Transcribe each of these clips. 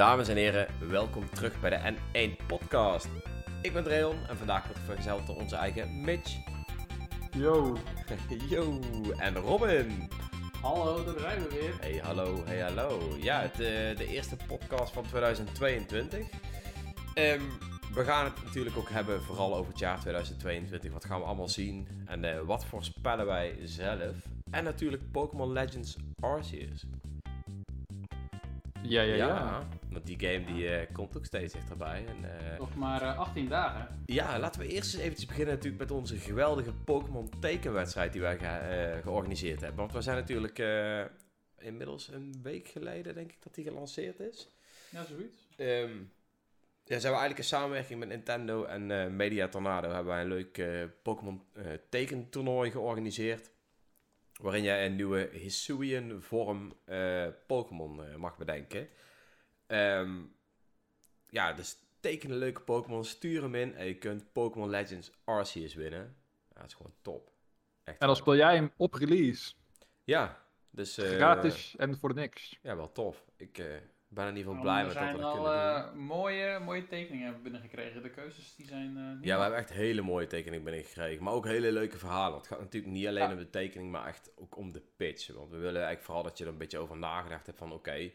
Dames en heren, welkom terug bij de N1 Podcast. Ik ben Dreon en vandaag wordt vergezeld door onze eigen Mitch. Yo. Yo, en Robin. Hallo, daar zijn we weer. Hey, hallo, hey, hallo. Ja, het, eh, de eerste podcast van 2022. Ehm, we gaan het natuurlijk ook hebben vooral over het jaar 2022. Wat gaan we allemaal zien en eh, wat voorspellen wij zelf. En natuurlijk Pokémon Legends Arceus. Ja, ja, ja. want die game die eh, komt ook steeds dichterbij. En, eh, Nog maar eh, 18 dagen. ja, laten we eerst eens eventjes beginnen natuurlijk met onze geweldige Pokémon tekenwedstrijd die wij ge- eh, georganiseerd hebben. Want we zijn natuurlijk eh, inmiddels een week geleden, denk ik, dat die gelanceerd is. Ja, zoiets. Ehm ja, zijn we eigenlijk in samenwerking met Nintendo en eh, Media Tornado hebben wij een leuk eh, Pokémon eh, tekentoernooi georganiseerd. Waarin jij een nieuwe Hisuian vorm eh, Pokémon eh, mag bedenken. Ehm, ja, dus teken een leuke Pokémon, stuur hem in en je kunt Pokémon Legends Arceus winnen. Ja, dat is gewoon top. Echt. En dan speel jij hem op release. Ja, dus... eh, Gratis en voor niks. Ja, wel tof. Ik eh, ben in ieder geval blij met dat we al dat kunnen doen. eh, mooie, mooie tekeningen hebben we binnengekregen. De keuzes die zijn eh, niet Ja, we hebben echt hele mooie tekeningen binnengekregen. Maar ook hele leuke verhalen. Het gaat natuurlijk niet alleen Ja. om de tekening, maar echt ook om de pitch. Want we willen eigenlijk vooral dat je er een beetje over nagedacht hebt van... Oké,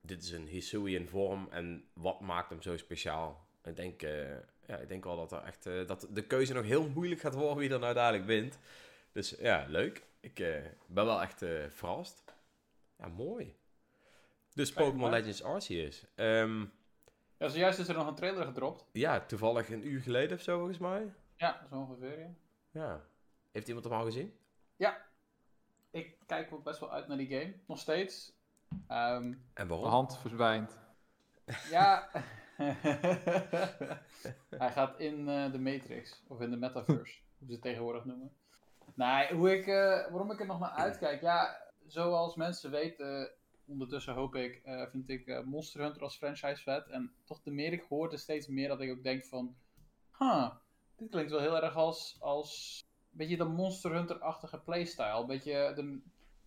dit is een Hisuian vorm en wat maakt hem zo speciaal? Ik denk, eh, ja, ik denk wel dat, er echt, eh, dat de keuze nog heel moeilijk gaat worden wie er nou dadelijk wint. Dus ja, leuk. Ik ben wel echt verrast. Ja, mooi. Dus Pokémon. Legends Arceus. Ehm, Ja, zojuist is er nog een trailer gedropt. ja, toevallig een uur geleden of zo volgens mij. Ja, zo ongeveer, ja. Ja. Heeft iemand hem al gezien? Ik kijk ook best wel uit naar die game. Nog steeds. Ehm, En De waarom? hand verdwijnt. ja. Hij gaat in eh, de Matrix. Of in de Metaverse. hoe ze het tegenwoordig noemen. Nee, hoe ik, eh, waarom ik er nog naar uitkijk. Ja, zoals mensen weten. Ondertussen hoop ik, eh, vind ik eh, Monster Hunter als franchise vet. En toch de meer ik hoor, de steeds meer dat ik ook denk van... Huh, dit klinkt wel heel erg als... als een beetje de Monster Hunter-achtige playstyle. Een beetje de,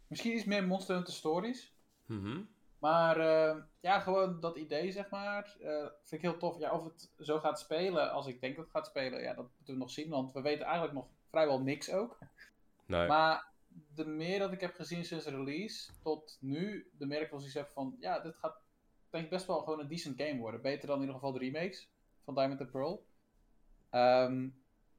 misschien iets meer Monster Hunter Stories. Mhm. Maar eh, ja, gewoon dat idee, zeg maar, vind ik heel tof. Ja, of het zo gaat spelen als ik denk dat het gaat spelen, ja, dat moeten we nog zien. Want we weten eigenlijk nog vrijwel niks ook. Nee. Maar de meer dat ik heb gezien sinds release tot nu, de meer ik wel zoiets heb van, ja, dit gaat denk ik best wel gewoon een decent game worden. Beter dan in ieder geval de remakes van Diamond and Pearl. Ehm,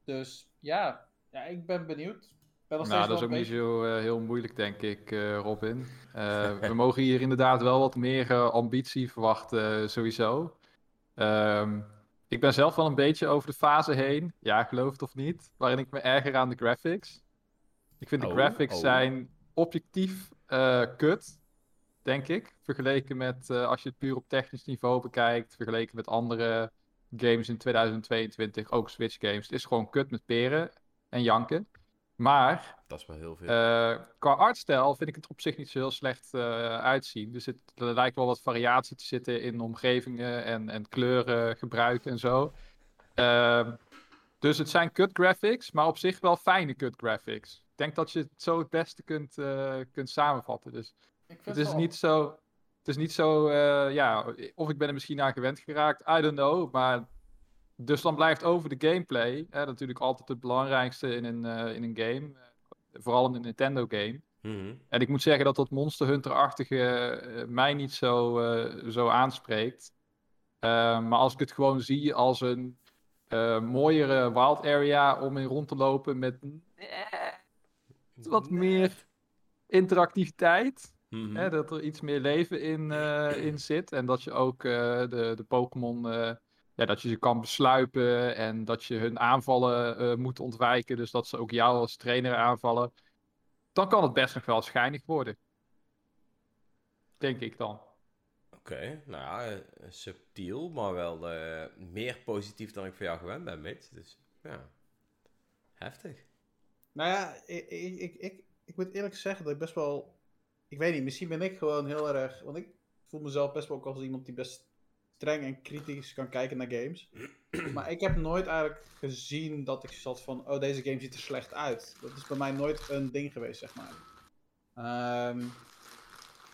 dus ja, ja, ik ben benieuwd. Ik Ben nog Nou, dat is ook niet zo eh, heel moeilijk, denk ik, eh, Robin. Eh, we mogen hier inderdaad wel wat meer ambitie verwachten, sowieso. Ehm, ik ben zelf wel een beetje over de fase heen, ja, geloof het of niet, waarin ik me erger aan de graphics. Ik vind de Oh, graphics oh. zijn objectief eh, kut, denk ik. Vergeleken met, eh, als je het puur op technisch niveau bekijkt, vergeleken met andere games in 2022, ook Switch games. Het is gewoon kut met peren en janken. Maar Dat is wel heel veel. eh, qua artstijl vind ik het op zich niet zo heel slecht uitzien. Er, zit, er lijkt wel wat variatie te zitten in omgevingen en, en kleuren gebruiken en zo. Ehm, dus het zijn cut graphics, maar op zich wel fijne cut graphics. Ik denk dat je het zo het beste kunt, eh, kunt samenvatten. Dus Ik vind het is wel- niet zo. Het is niet zo, eh, ja, of ik ben er misschien aan gewend geraakt, I don't know. Maar dus dan blijft over de gameplay, hè, natuurlijk altijd het belangrijkste in een, eh, in een game. eh, vooral in een Nintendo game. Mhm. En ik moet zeggen dat dat Monster Hunter-achtige mij niet zo, eh, zo aanspreekt. Maar als ik het gewoon zie als een eh, mooiere wild area om in rond te lopen met wat meer interactiviteit. Mhm. Hè, dat er iets meer leven in, eh, in zit. En dat je ook eh, de, de Pokémon. eh, ja, dat je ze kan besluipen. En dat je hun aanvallen moet ontwijken. Dus dat ze ook jou als trainer aanvallen. Dan kan het best nog wel schijnig worden. Denk ik dan. Oké, nou ja, subtiel, maar wel meer positief dan ik van jou gewend ben, Mitch. Dus ja, heftig. Nou ja, ik, ik, ik, ik, moet eerlijk zeggen dat ik best wel. Ik weet niet, misschien ben ik gewoon heel erg. Want ik voel mezelf best wel ook als iemand die best streng en kritisch kan kijken naar games. Maar ik heb nooit eigenlijk gezien dat ik zat van. Oh, deze game ziet er slecht uit. Dat is bij mij nooit een ding geweest, zeg maar. Ehm,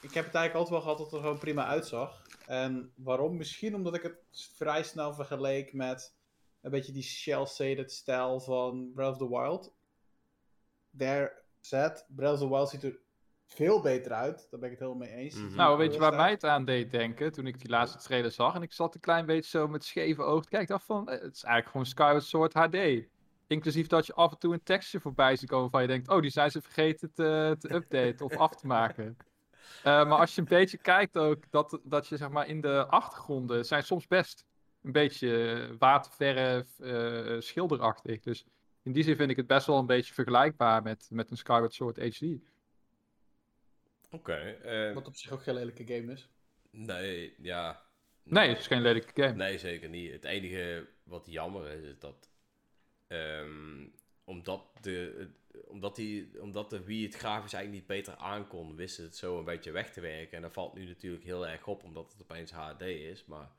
ik heb het eigenlijk altijd wel gehad dat het er gewoon prima uitzag. En waarom? Misschien omdat ik het vrij snel vergeleek met een beetje die shell-shaded stijl van Breath of the Wild. There said, Breath of the Wild ziet er veel beter uit. Daar ben ik het helemaal mee eens. Mhm. Nou, weet je waar mij het aan deed denken toen ik die laatste trailer zag? En ik zat een klein beetje zo met scheve oog te kijken. Dacht van, eh, het is eigenlijk gewoon Skyward Sword HD. Inclusief dat je af en toe een tekstje voorbij ziet komen waarvan je denkt, oh, die zijn ze vergeten te, te updaten of af te maken. Eh, maar als je een beetje kijkt ook, dat, dat je zeg maar in de achtergronden zijn soms best een beetje waterverf, eh, schilderachtig. Dus in die zin vind ik het best wel een beetje vergelijkbaar met, met een Skyward Sword HD. Oké. eh, Wat op zich ook geen lelijke game is. nee, ja. Nee, het is geen lelijke game. Nee, zeker niet. Het enige wat jammer is, is dat... ehm, omdat, de, omdat, die, omdat de Wii het grafisch eigenlijk niet beter aankon, wisten het zo een beetje weg te werken. En dat valt nu natuurlijk heel erg op, omdat het opeens HD is. Maar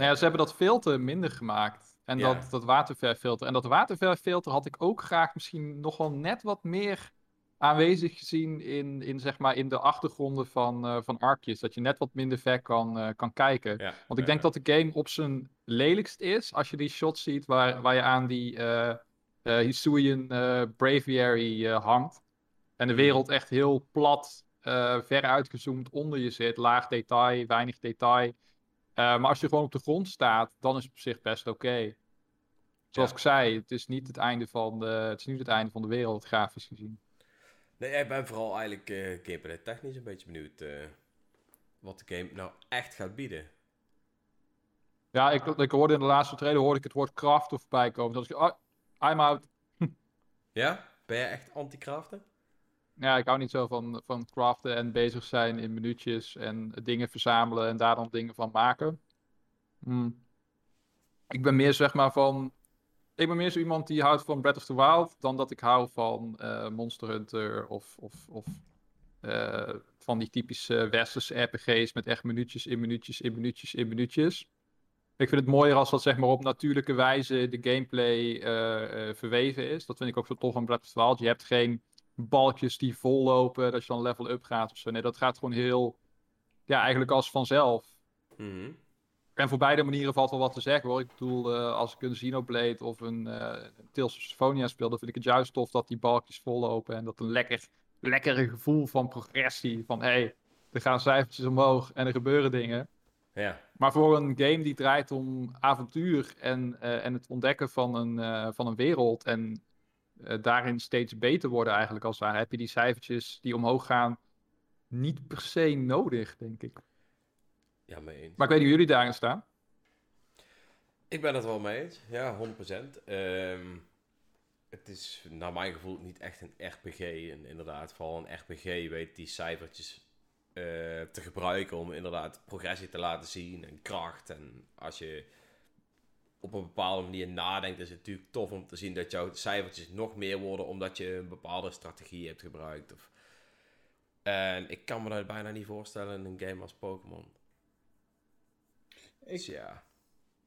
Nou ja, ze hebben dat filter minder gemaakt. En Ja. dat, dat waterverfilter. En dat waterverfilter had ik ook graag misschien nog wel net wat meer aanwezig gezien in, in, zeg maar, in de achtergronden van, eh van Arkjes. Dat je net wat minder ver kan, eh, kan kijken. ja. Want ik denk dat de game op zijn lelijkst is als je die shots ziet waar, waar je aan die eh Hisuian Braviary hangt. En de wereld echt heel plat, ver uitgezoomd onder je zit. Laag detail, weinig detail. Eh, maar als je gewoon op de grond staat, dan is het op zich best oké. Zoals Ja. ik zei, het is, niet het, einde van de, het is niet het einde van de wereld, grafisch gezien. Nee, ik ben vooral eigenlijk eh gameplay technisch een beetje benieuwd eh, wat de game nou echt gaat bieden. Ja, ik, ik hoorde in de laatste trailer hoorde ik het woord craft of voorbij komen. Dus ik, oh, I'm out. Ja? Ben jij echt anti-craften? Ja, ik hou niet zo van, van craften en bezig zijn in minuutjes en dingen verzamelen en daar dan dingen van maken. Hmm. Ik ben meer zeg maar van. Ik ben meer zo iemand die houdt van Breath of the Wild dan dat ik hou van eh, Monster Hunter of, of, of eh, van die typische westerse RPG's met echt minuutjes in minuutjes in minuutjes in minuutjes. Ik vind het mooier als dat zeg maar op natuurlijke wijze de gameplay eh, verweven is. Dat vind ik ook zo tof aan Breath of the Wild. Je hebt geen balkjes die vollopen, dat je dan level up gaat of zo. Nee, dat gaat gewoon heel, ja, eigenlijk als vanzelf. Mhm. En voor beide manieren valt wel wat te zeggen hoor. Ik bedoel, eh, als ik een Xenoblade of een eh Tales of Symphonia speel, dan vind ik het juist tof dat die balkjes vollopen. En dat een lekker, lekkere gevoel van progressie. Van hé, hey, er gaan cijfertjes omhoog en er gebeuren dingen. Ja. Maar voor een game die draait om avontuur en, eh, en het ontdekken van een, van een wereld en daarin steeds beter worden eigenlijk als ware, heb je die cijfertjes die omhoog gaan niet per se nodig, denk ik. Ja, mee eens. Maar ik weet niet hoe jullie daarin staan. Ik ben het wel mee eens. Ja, 100%. Ehm, het is naar mijn gevoel niet echt een RPG. En inderdaad, vooral een RPG weet die cijfertjes eh, te gebruiken om inderdaad progressie te laten zien en kracht. En als je op een bepaalde manier nadenkt, is het natuurlijk tof om te zien dat jouw cijfertjes nog meer worden omdat je een bepaalde strategie hebt gebruikt. Of... En ik kan me dat bijna niet voorstellen in een game als Pokémon. Dus Ik, ja.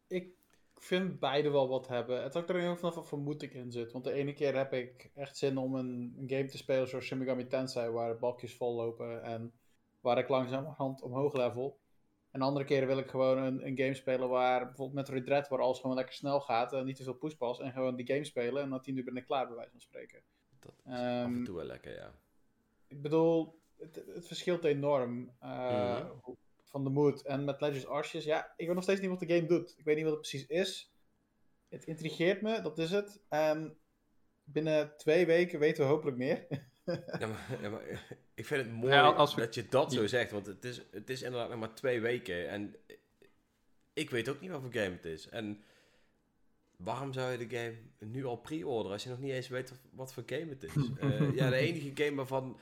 ik vind beide wel wat hebben. Het hangt er heel vanaf wat voor moed ik in zit. Want de ene keer heb ik echt zin om een, een game te spelen zoals Shin Megami Tensei, waar balkjes vol lopen en waar ik langzamerhand omhoog level. En andere keren wil ik gewoon een, een game spelen waar, bijvoorbeeld met Red Dead, waar alles gewoon lekker snel gaat en niet te veel poespas. En gewoon die game spelen en na tien uur ben ik klaar, bij wijze van spreken. Dat is af en Ehm, toe wel lekker, ja. Ik bedoel, het, het verschilt enorm eh, Mhm. van de mood. En met Legends Arceus, ja, ik weet nog steeds niet wat de game doet. Ik weet niet wat het precies is. Het intrigeert me, dat is het. En binnen twee weken weten we hopelijk meer. Ja, maar, ja, maar ik vind het mooi Ja, als we- dat je dat zo zegt, want het is, het is inderdaad nog maar twee weken en ik weet ook niet wat voor game het is. En waarom zou je de game nu al pre-orderen als je nog niet eens weet wat, wat voor game het is? Eh, ja, de enige game waarvan,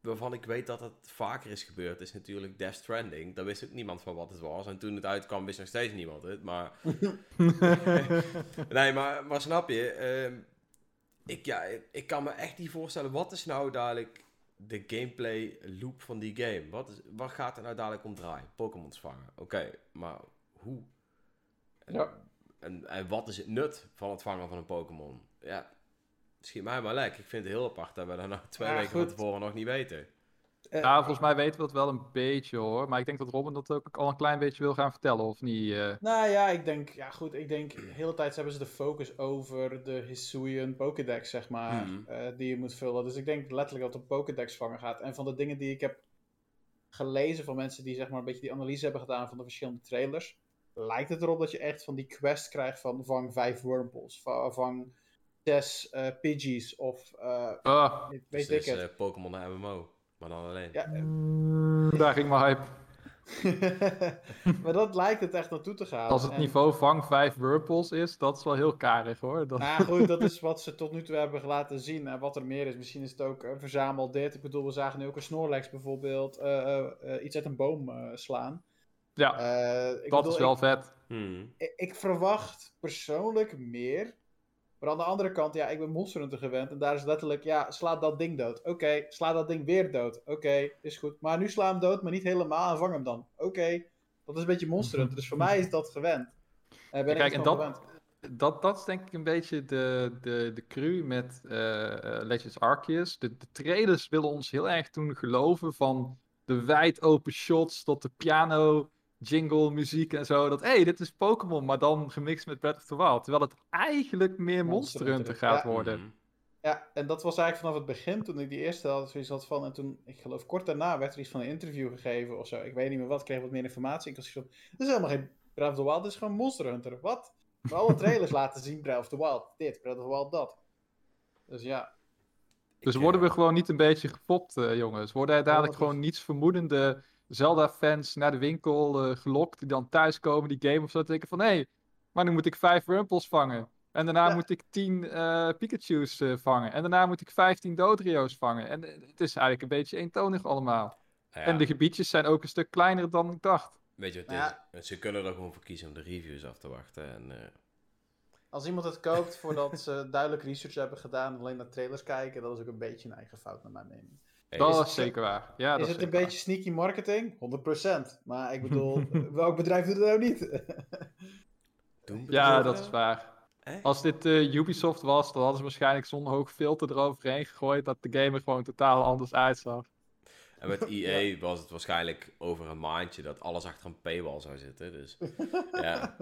waarvan ik weet dat het vaker is gebeurd is natuurlijk Death Stranding. Daar wist ook niemand van wat het was en toen het uitkwam wist nog steeds niemand het, maar... Nee, maar, maar snap je? ehm, ik, ja, ik kan me echt niet voorstellen. Wat is nou dadelijk de gameplay loop van die game? Wat, is, wat gaat er nou dadelijk om draaien? Pokémons vangen. Oké, maar hoe? En, Ja. en, en wat is het nut van het vangen van een Pokémon? Ja, schiet mij maar lek. Ik vind het heel apart dat we dat nou twee Ja, weken van tevoren nog niet weten. Eh, Ja, volgens mij weten we dat wel een beetje hoor. Maar ik denk dat Robin dat ook al een klein beetje wil gaan vertellen, of niet? eh? Nou ja, ik denk, ja goed, ik denk, de hele tijd hebben ze de focus over de Hisuian Pokédex, zeg maar, Mhm. eh, die je moet vullen. Dus ik denk letterlijk dat het een Pokédex vangen gaat. En van de dingen die ik heb gelezen van mensen die zeg maar een beetje die analyse hebben gedaan van de verschillende trailers, lijkt het erop dat je echt van die quest krijgt van vang vijf Wurmples, va- vang zes eh Pidgeys of eh, Ah, weet Dus ik het is het. eh, Pokémon naar MMO. Maar dan alleen. Ja, eh, mm, daar ging mijn hype. maar dat lijkt het echt naartoe te gaan. Als het En- niveau vang 5 Whirlpools is, dat is wel heel karig hoor. Dat... Nou goed, dat is wat ze tot nu toe hebben laten zien. En wat er meer is, misschien is het ook een verzamel dit. Ik bedoel, we zagen nu ook een Snorlax bijvoorbeeld eh, eh, eh, iets uit een boom eh, slaan. ja, Eh, ik dat bedoel, is wel ik, vet. Hmm. ik, ik verwacht persoonlijk meer. Maar aan de andere kant, ja, ik ben Monster Hunter gewend. En daar is letterlijk, ja, sla dat ding dood. Oké, sla dat ding weer dood. Oké, is goed. Maar nu sla hem dood, maar niet helemaal en vang hem dan. Oké, dat is een beetje Monster Hunter. Dus voor mij is dat gewend. Ben ik Kijk, het en dat- gewend. Dat, dat is denk ik een beetje de, de, de cru met eh, eh, Legends Arceus. De, de trailers willen ons heel erg doen geloven van de wijd open shots tot de piano, jingle, muziek en zo. Dat, hé, hey, dit is Pokémon, maar dan gemixt met Breath of the Wild. Terwijl het eigenlijk meer Monster Monster Hunter gaat ja. worden. Mhm. Ja, en dat was eigenlijk vanaf het begin, toen ik die eerste had, zoiets had van, en toen, ik geloof kort daarna, werd er iets van een interview gegeven of zo. Ik weet niet meer wat, ik kreeg wat meer informatie. Ik was zoiets van, dit is helemaal geen Breath of the Wild, dit is gewoon Monster Hunter. Wat? Maar alle trailers laten zien Breath of the Wild, dit, Breath of the Wild, dat. Dus ja, Dus Ik, worden eh, we gewoon niet een beetje gefopt, eh, jongens? Worden er dadelijk dat gewoon niets vermoedende Zelda-fans naar de winkel eh, gelokt, die dan thuiskomen, die game of zo, te denken van, hé, hey, maar nu moet ik vijf Rumpels vangen. En daarna Ja. moet ik tien eh, Pikachu's eh, vangen. En daarna moet ik vijftien Dodrio's vangen. En het is eigenlijk een beetje eentonig allemaal. ja, En de gebiedjes zijn ook een stuk kleiner dan ik dacht. Weet je wat Nou het is? Ze kunnen er gewoon voor kiezen om de reviews af te wachten. En, eh, als iemand het koopt voordat ze duidelijk research hebben gedaan en alleen naar trailers kijken, dat is ook een beetje een eigen fout naar mijn mening. Hey, Dat is- het- zeker waar. Ja, dat is is het een beetje sneaky marketing? 100%. Maar ik bedoel, welk bedrijf doet het nou niet? doen. Ja, dat is waar. Echt? Als dit eh, Ubisoft was, dan hadden ze waarschijnlijk zo'n hoog filter eroverheen gegooid dat de game er gewoon totaal anders uitzag. En met EA was het waarschijnlijk over een maandje dat alles achter een paywall zou zitten. Dus ja,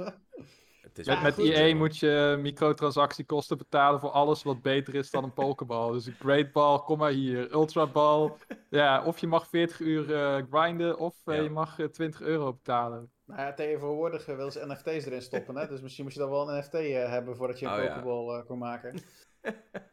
het is Met, joh. moet je microtransactiekosten betalen voor alles wat beter is dan een Pokéball. Dus een Great Ball, kom maar hier. Ultra Ball. Ja, of je mag 40 uur eh, grinden, of eh, Ja. je mag eh, 20 euro betalen. Nou ja, tegenwoordig eh, willen ze NFT's erin stoppen, hè? Dus misschien moet je dan wel een NFT eh, hebben voordat je een Oh, eh, kon maken.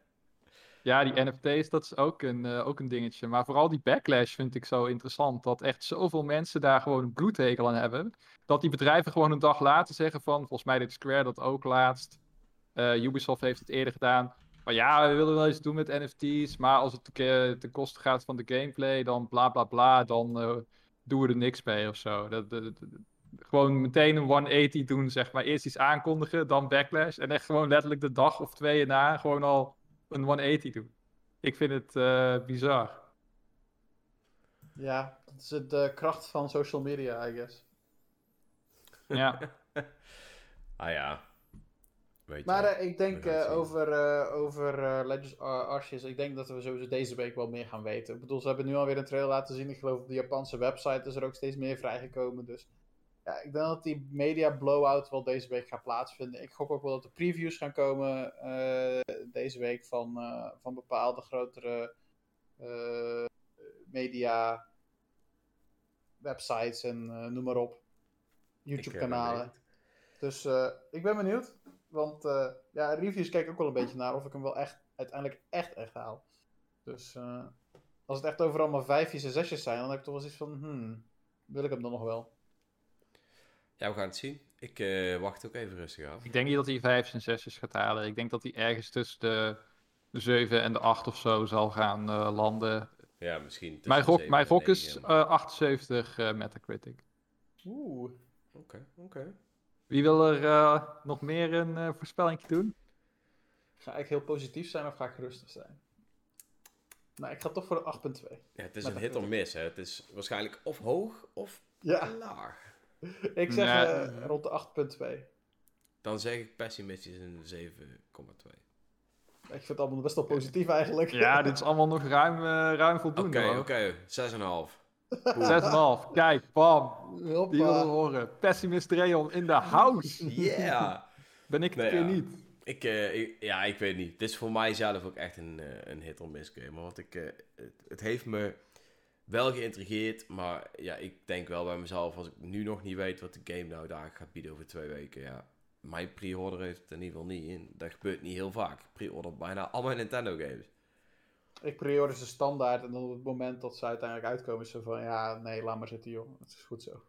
Ja, die NFT's, dat is ook een, eh, ook een dingetje. Maar vooral die backlash vind ik zo interessant. Dat echt zoveel mensen daar gewoon een bloedhekel aan hebben. Dat die bedrijven gewoon een dag later zeggen van... Volgens mij deed Square dat ook laatst. Eh, Ubisoft heeft het eerder gedaan. Maar ja, we willen wel iets doen met NFT's. Maar als het te- ten koste gaat van de gameplay, dan bla bla bla. Dan eh, doen we er niks mee of zo. Dat- gewoon meteen een 180 doen, zeg maar. Eerst iets aankondigen, dan backlash. En echt gewoon letterlijk de dag of twee na gewoon al een 180 doen. Ik vind het eh, bizar. Ja, dat is de kracht van social media, I guess. Ja, Ah ja. Weet Maar je. eh, ik denk eh, over, eh, over eh, Legends Ar- Arceus, ik denk dat we sowieso deze week wel meer gaan weten. Ik bedoel, ze hebben nu alweer een trailer laten zien. Ik geloof op de Japanse website is er ook steeds meer vrijgekomen. Dus ja, ik denk dat die media blowout wel deze week gaat plaatsvinden. Ik gok ook wel dat er previews gaan komen eh, deze week van, eh, van bepaalde grotere eh, media websites en noem maar op. YouTube-kanalen. Dus ik ben benieuwd. Want ja, reviews kijk ik ook wel een beetje naar of ik hem wel echt, uiteindelijk echt, echt haal. Dus als het echt overal maar vijfjes en zesjes zijn, dan heb ik toch wel zoiets van, hmm, wil ik hem dan nog wel? Ja, we gaan het zien. Ik eh, wacht ook even rustig af. ik denk niet dat hij 5 en 6 gaat halen. Ik denk dat hij ergens tussen de, de 7 en de 8 of zo zal gaan eh, landen. Ja, misschien. Mijn gok, mijn gok is negen. eh, 78 eh, Metacritic. Oeh. Oké, oké. Wie wil er eh, nog meer een eh voorspelling doen? Ga ik heel positief zijn of ga ik rustig zijn? Nou, ik ga toch voor de 8.2. Ja, het is een hit or miss. Hè. Het is waarschijnlijk of hoog of Ja, laag. ik zeg eh, rond de 8.2. Dan zeg ik pessimistisch een 7,2. Ik vind het allemaal best wel positief eigenlijk. Ja, dit is allemaal nog ruim, eh, ruim Oké, voldoende. hoor. oké. 6,5. 6,5. Kijk, bam. Hoppa. Die willen horen. Pessimist Rayon in de house. Yeah! Ben ik het Nou keer ja. niet. Ik, eh, ik- ja, ik weet niet. Dit is voor mij zelf ook echt een, een hit or miss game. Want ik, het, het heeft me wel geïntrigeerd. Maar ja, ik denk wel bij mezelf, als ik nu nog niet weet wat de game nou daar gaat bieden over twee weken. Ja, mijn pre-order heeft het in ieder geval niet in. Dat gebeurt niet heel vaak. Ik pre-order bijna al mijn Nintendo games. Ik pre-order ze standaard en dan op het moment dat ze uiteindelijk uitkomen is ze van ja, nee, laat maar zitten joh. Het is goed zo.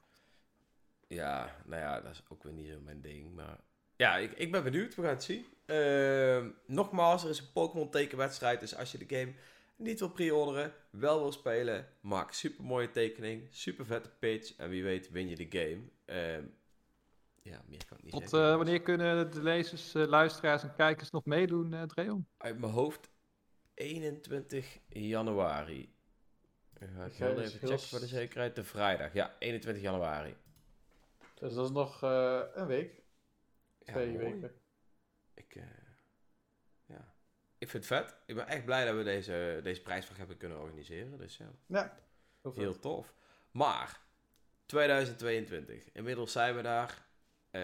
Ja, nou ja, dat is ook weer niet zo mijn ding. Maar ja, ik, ik ben benieuwd. We gaan het zien. Ehm, nogmaals, er is een Pokémon tekenwedstrijd. Dus als je de game niet wil pre-orderen, wel wil spelen, maak super mooie tekening, super vette pitch. En wie weet win je de game. Ehm, ja, meer kan ik niet Tot zeggen. eh, wanneer kunnen de lezers, eh, luisteraars en kijkers nog meedoen, eh Dreon? Uit mijn hoofd 21 januari. Ik ga ik Oké, heel dus even heel checken voor de zekerheid. De vrijdag, ja, 21 januari. Dus dat is nog eh, een week. Twee weken. Ik, eh. Ik vind het vet. Ik ben echt blij dat we deze, deze prijsvraag hebben kunnen organiseren. Dus ja, Ja. Heel tof. Maar, 2022. Inmiddels zijn we daar. Eh,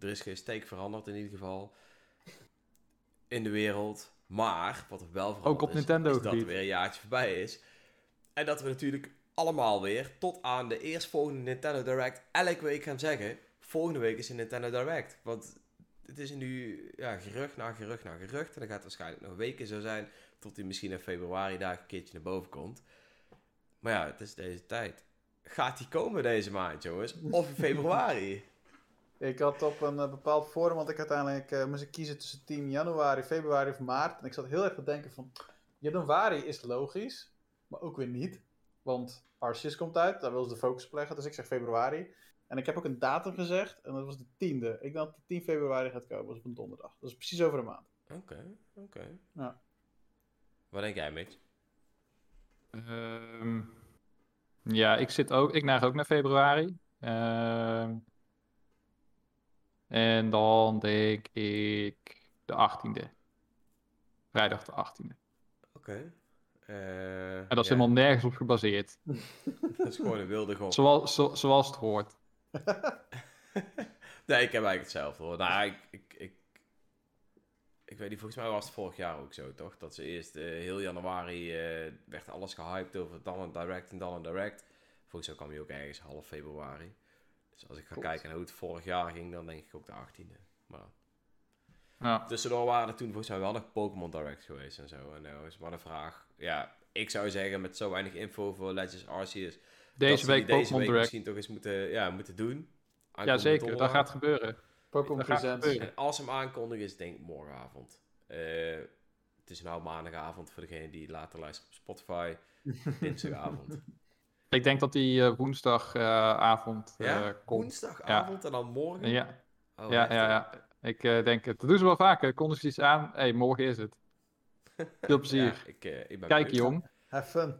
er is geen steek veranderd in ieder geval. In de wereld. Maar, wat er wel veranderd Ook op is, Nintendo is dat er weer een jaartje voorbij is. En dat we natuurlijk allemaal weer tot aan de eerstvolgende Nintendo Direct elke week gaan zeggen... Volgende week is een Nintendo Direct. Want het is nu ja, gerucht na gerucht na gerucht. En dan gaat het waarschijnlijk nog weken zo zijn... tot hij misschien in februari daar een keertje naar boven komt. Maar ja, het is deze tijd. Gaat die komen deze maand, jongens? Of in februari? Ik had op een eh, bepaald forum, want ik uiteindelijk eh, moest ik kiezen tussen 10 januari, februari of maart. En ik zat heel erg te denken van, januari is logisch, maar ook weer niet. Want Arceus komt uit, daar wil ze de focus op leggen, dus ik zeg februari. En ik heb ook een datum gezegd, en dat was de 10e. Ik denk dat de 10 februari gaat komen, dat is op een donderdag. Dat is precies over een maand. Oké, oké. Ja. Wat denk jij, Mitch? Ehm, ja, ik zit ook, ik neig ook naar februari. Ehm, en dan denk ik de 18e. Vrijdag de 18e. Oké. Eh, En dat is ja, helemaal nergens op gebaseerd. Dat is gewoon een wilde gok. Zoals, zo- zoals het hoort. Nee, ik heb eigenlijk hetzelfde hoor. Nou, ik, ik, ik, ik weet niet, volgens mij was het vorig jaar ook zo, toch? Dat ze eerst eh, heel januari eh, werd alles gehyped over dan een direct en dan een direct. Volgens mij kwam hij ook ergens half februari. Dus als ik ga Klopt. kijken naar hoe het vorig jaar ging, dan denk ik ook de 18e. Maar Ja. tussendoor waren er toen volgens mij wel nog Pokémon Direct geweest en zo. En nou is maar de vraag. Ja, ik zou zeggen met zo weinig info voor Legends Arceus. Deze ze week deze Pokémon week Direct. misschien toch eens moeten, ja, moeten doen. Ja, zeker. Dat gaat gebeuren. Pokémon Presents. gebeuren. En als hem aankondigen is het denk ik morgenavond. Eh, het is nou maandagavond voor degene die later luistert op Spotify. Dinsdagavond. Ik denk dat die eh, woensdagavond ja? eh komt. Woensdagavond en dan morgen? Ja, Oh, ja, ja, ja. Ik eh, denk het. Dat doen ze wel vaker. Konden ze iets aan? Hé, hey, morgen is het. Veel plezier. Ja, ik, eh, ik ben Kijk, benieuwd. jong. Have fun.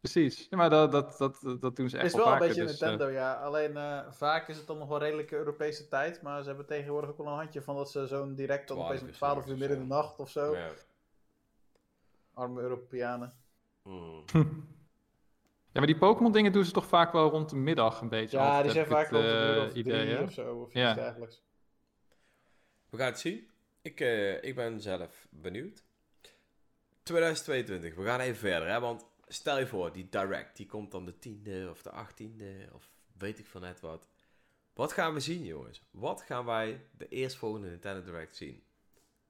Precies. Ja, maar dat, dat, dat, dat doen ze echt Het is wel een beetje dus, eh, Nintendo, ja. Alleen eh, vaak is het dan nog wel redelijke Europese tijd. Maar ze hebben tegenwoordig ook wel een handje van dat ze zo'n direct dan 12 opeens om uur 12 s'nachts uur midden in de nacht of zo. Ja. Arme Europeanen. Mm. Ja, maar die Pokémon dingen doen ze toch vaak wel rond de middag een beetje. Ja, die zijn vaak het, rond een uur eh, of idee, drie hè? of zo. Of iets dergelijks. We gaan het zien. Ik, eh, ik ben zelf benieuwd. 2022, we gaan even verder. Hè? Want stel je voor, die direct, die komt dan de 10e of de 18e of weet ik van net wat. Wat gaan we zien, jongens? Wat gaan wij de eerstvolgende Nintendo Direct zien?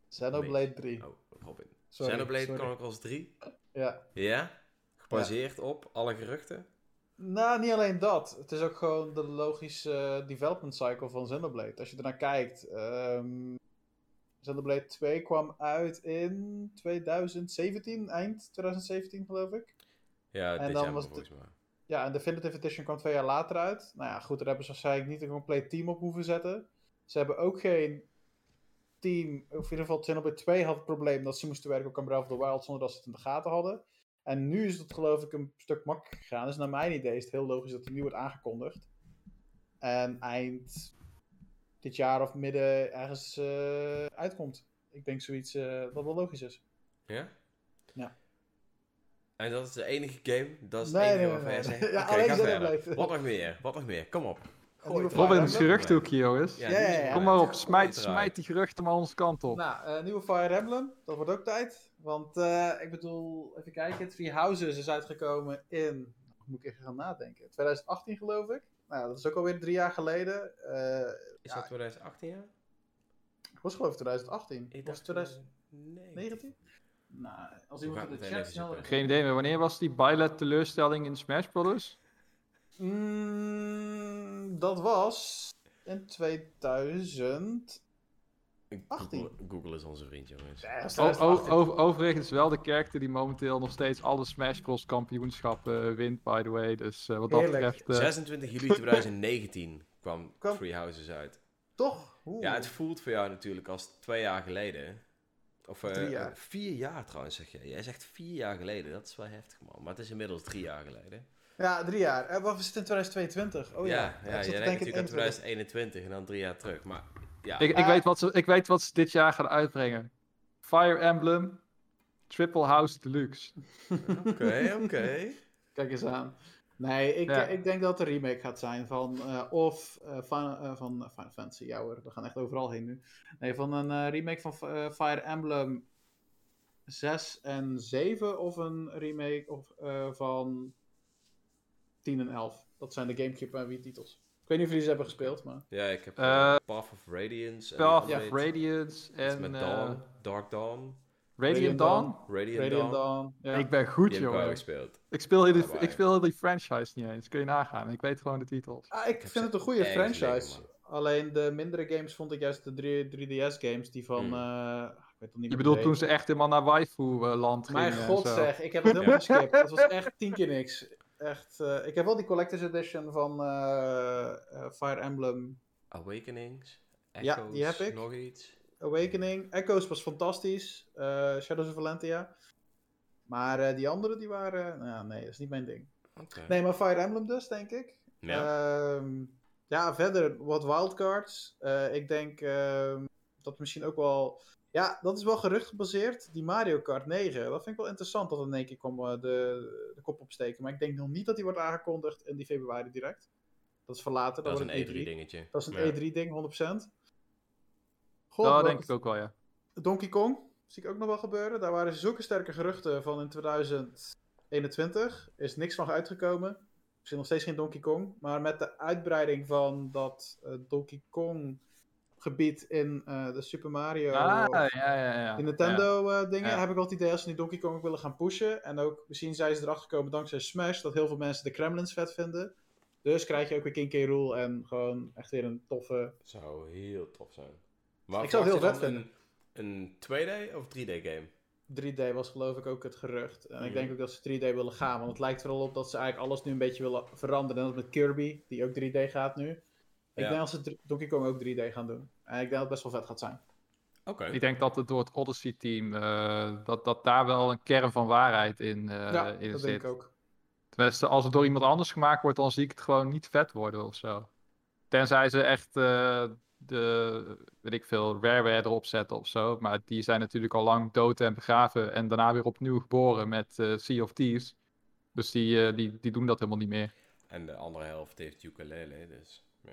Xenoblade 3. Oh, Robin. Sorry, Xenoblade sorry. Chronicles 3? Ja. Ja? Gebaseerd op alle geruchten? Nou, niet alleen dat. Het is ook gewoon de logische eh, development cycle van Xenoblade. Als je ernaar kijkt. ehm Xenoblade 2 kwam uit in 2017, eind 2017 geloof ik. Ja, En dit dan jaar was het-. Ja, en Definitive Edition kwam twee jaar later uit. Nou ja, goed, daar hebben ze waarschijnlijk niet een compleet team op hoeven zetten. Ze hebben ook geen team, of in ieder geval Xenoblade 2 had het probleem dat ze moesten werken op Breath of the Wild zonder dat ze het in de gaten hadden. En nu is het geloof ik een stuk makkelijker gegaan. Dus naar mijn idee is het heel logisch dat het nu wordt aangekondigd. En eind dit jaar of midden ergens eh, uitkomt. ik denk zoiets eh, wat wel logisch is. Ja? Ja. En dat is de enige game? Dat is Nee, het enige nee, waarvan nee, jij nee. zegt, Ja, oké, alleen ga Zelda verder. blijft. Wat nog meer? Wat nog meer? Kom op. Robin, geruchthoekje, jongens. Ja, Ja, ja. Kom maar op, smijt, die geruchten maar onze kant op. Nou, eh, nieuwe Fire Emblem, dat wordt ook tijd. Want eh, ik bedoel, even kijken, Three Houses is uitgekomen in, moet ik even gaan nadenken, 2018 geloof ik. Nou, dat is ook alweer drie jaar geleden. Eh Is Ja. dat 2018 ja? ik was geloof ik 2018. Ik was het dacht, 2019? Nou, als iemand in de chat. Geen idee meer. Wanneer was die Byleth teleurstelling in Smash Bros? Mm, dat was in 2000. Google, Google is onze vriend, jongens. Ja, dat is O- o- 2018. over- overigens wel de character die momenteel nog steeds alle Smash Bros kampioenschappen eh, wint, by the way. Dus eh, wat dat Heerlijk. betreft... eh, 26 juli 2019 kwam Three Houses uit. Toch? Oeh. Ja, het voelt voor jou natuurlijk als twee jaar geleden. Of eh, Drie jaar. vier jaar trouwens, zeg jij. Jij zegt vier jaar geleden. Dat is wel heftig, man. Maar het is inmiddels drie jaar geleden. Ja, drie jaar. Eh, wat was het in 2022? Oh ja. ja, Ik ja, te jij denkt natuurlijk aan 21. 2021 en dan drie jaar terug. Maar ja, ik, ik, Ah. weet wat ze, ik weet wat ze dit jaar gaan uitbrengen. Fire Emblem, Triple House Deluxe. oké, oké. Kijk eens aan. Nee, ik, Ja. ik denk dat het een remake gaat zijn van eh, of eh, van, eh, van eh, Final Fantasy. Ja hoor, we gaan echt overal heen nu. Nee, van een eh, remake van Fire Emblem 6 en 7 of een remake of, eh, van 10 en 11. Dat zijn de Gamecube en Wii titels. Ik weet niet of jullie ze hebben gespeeld, maar... Ja, ik heb Path of Radiance. en Path of Radiance en met eh, Dawn, Dark Dawn, Radiant Dawn. Radiant, Radiant Dawn. Dawn. Ja. Ik ben goed, jongen. gespeeld. Ik speel, heel die, ik speel heel die franchise niet eens. Kun je nagaan. Ik weet gewoon de titels. Ah, ik vind het een goede franchise. Alleen de mindere games vond ik juist de 3, 3DS games die van... Hmm. eh, ik weet het niet Je meer bedoelt toen ze echt helemaal naar waifu-land gingen Mijn en god zo. zeg, ik heb het helemaal geskipt. Het was echt tien keer niks. Echt, eh, ik heb wel die Collector's Edition van eh, eh, Fire Emblem Awakenings. Ja, Echoes, die heb ik. Nog iets. Awakening. Echoes was fantastisch. eh, Shadows of Valentia. Maar eh, die andere die waren... nou ja, nee, dat is niet mijn ding. Nee, maar Fire Emblem dus, denk ik. Ja. Ehm, ja, verder wat wildcards. Eh, ik denk ehm, dat misschien ook wel... Ja, dat is wel gerucht gebaseerd. Die Mario Kart 9. Dat vind ik wel interessant dat in één keer kwam, eh, de, de kop opsteken. Maar ik denk nog niet dat die wordt aangekondigd in die februari direct. Dat is verlaten. dat is wordt een het E3 dingetje. Dat is een Ja. E3-ding, 100%. God, Dat denk ik ook wel, ja. Donkey Kong zie ik ook nog wel gebeuren. Daar waren zulke sterke geruchten van in 2021. Is niks van uitgekomen. Er zit nog steeds geen Donkey Kong. Maar met de uitbreiding van dat eh, Donkey Kong gebied in eh, de Super Mario... Ah, ja, ja, ja. Die Nintendo eh, dingen Ja. heb ik wel het idee als ze nu Donkey Kong ook willen gaan pushen. En ook misschien zijn ze erachter gekomen dankzij Smash dat heel veel mensen de Kremlins vet vinden. Dus krijg je ook weer King K. Rool en gewoon echt weer een toffe. Zou heel tof zijn. Maar Ik zou het heel vet dan Een, een 2D of 3D game? 3D was geloof ik ook het gerucht. En ik Mhm. denk ook dat ze 3D willen gaan. Want het lijkt er al op dat ze eigenlijk alles nu een beetje willen veranderen. Net als met Kirby, die ook 3D gaat nu. Ik Ja. denk dat ze Donkey Kong ook 3D gaan doen. En ik denk dat het best wel vet gaat zijn. Oké. Ik denk dat het door het Odyssey-team, eh, dat, dat daar wel een kern van waarheid in, eh, ja, in dat zit. denk ik ook. Tenminste, als het door iemand anders gemaakt wordt, dan zie ik het gewoon niet vet worden of zo. Tenzij ze echt eh, de, weet ik veel, Rareware erop zetten of zo. Maar die zijn natuurlijk al lang dood en begraven en daarna weer opnieuw geboren met eh Sea of Thieves. Dus die, eh, die, die doen dat helemaal niet meer. En de andere helft heeft ukulele, dus... Ja.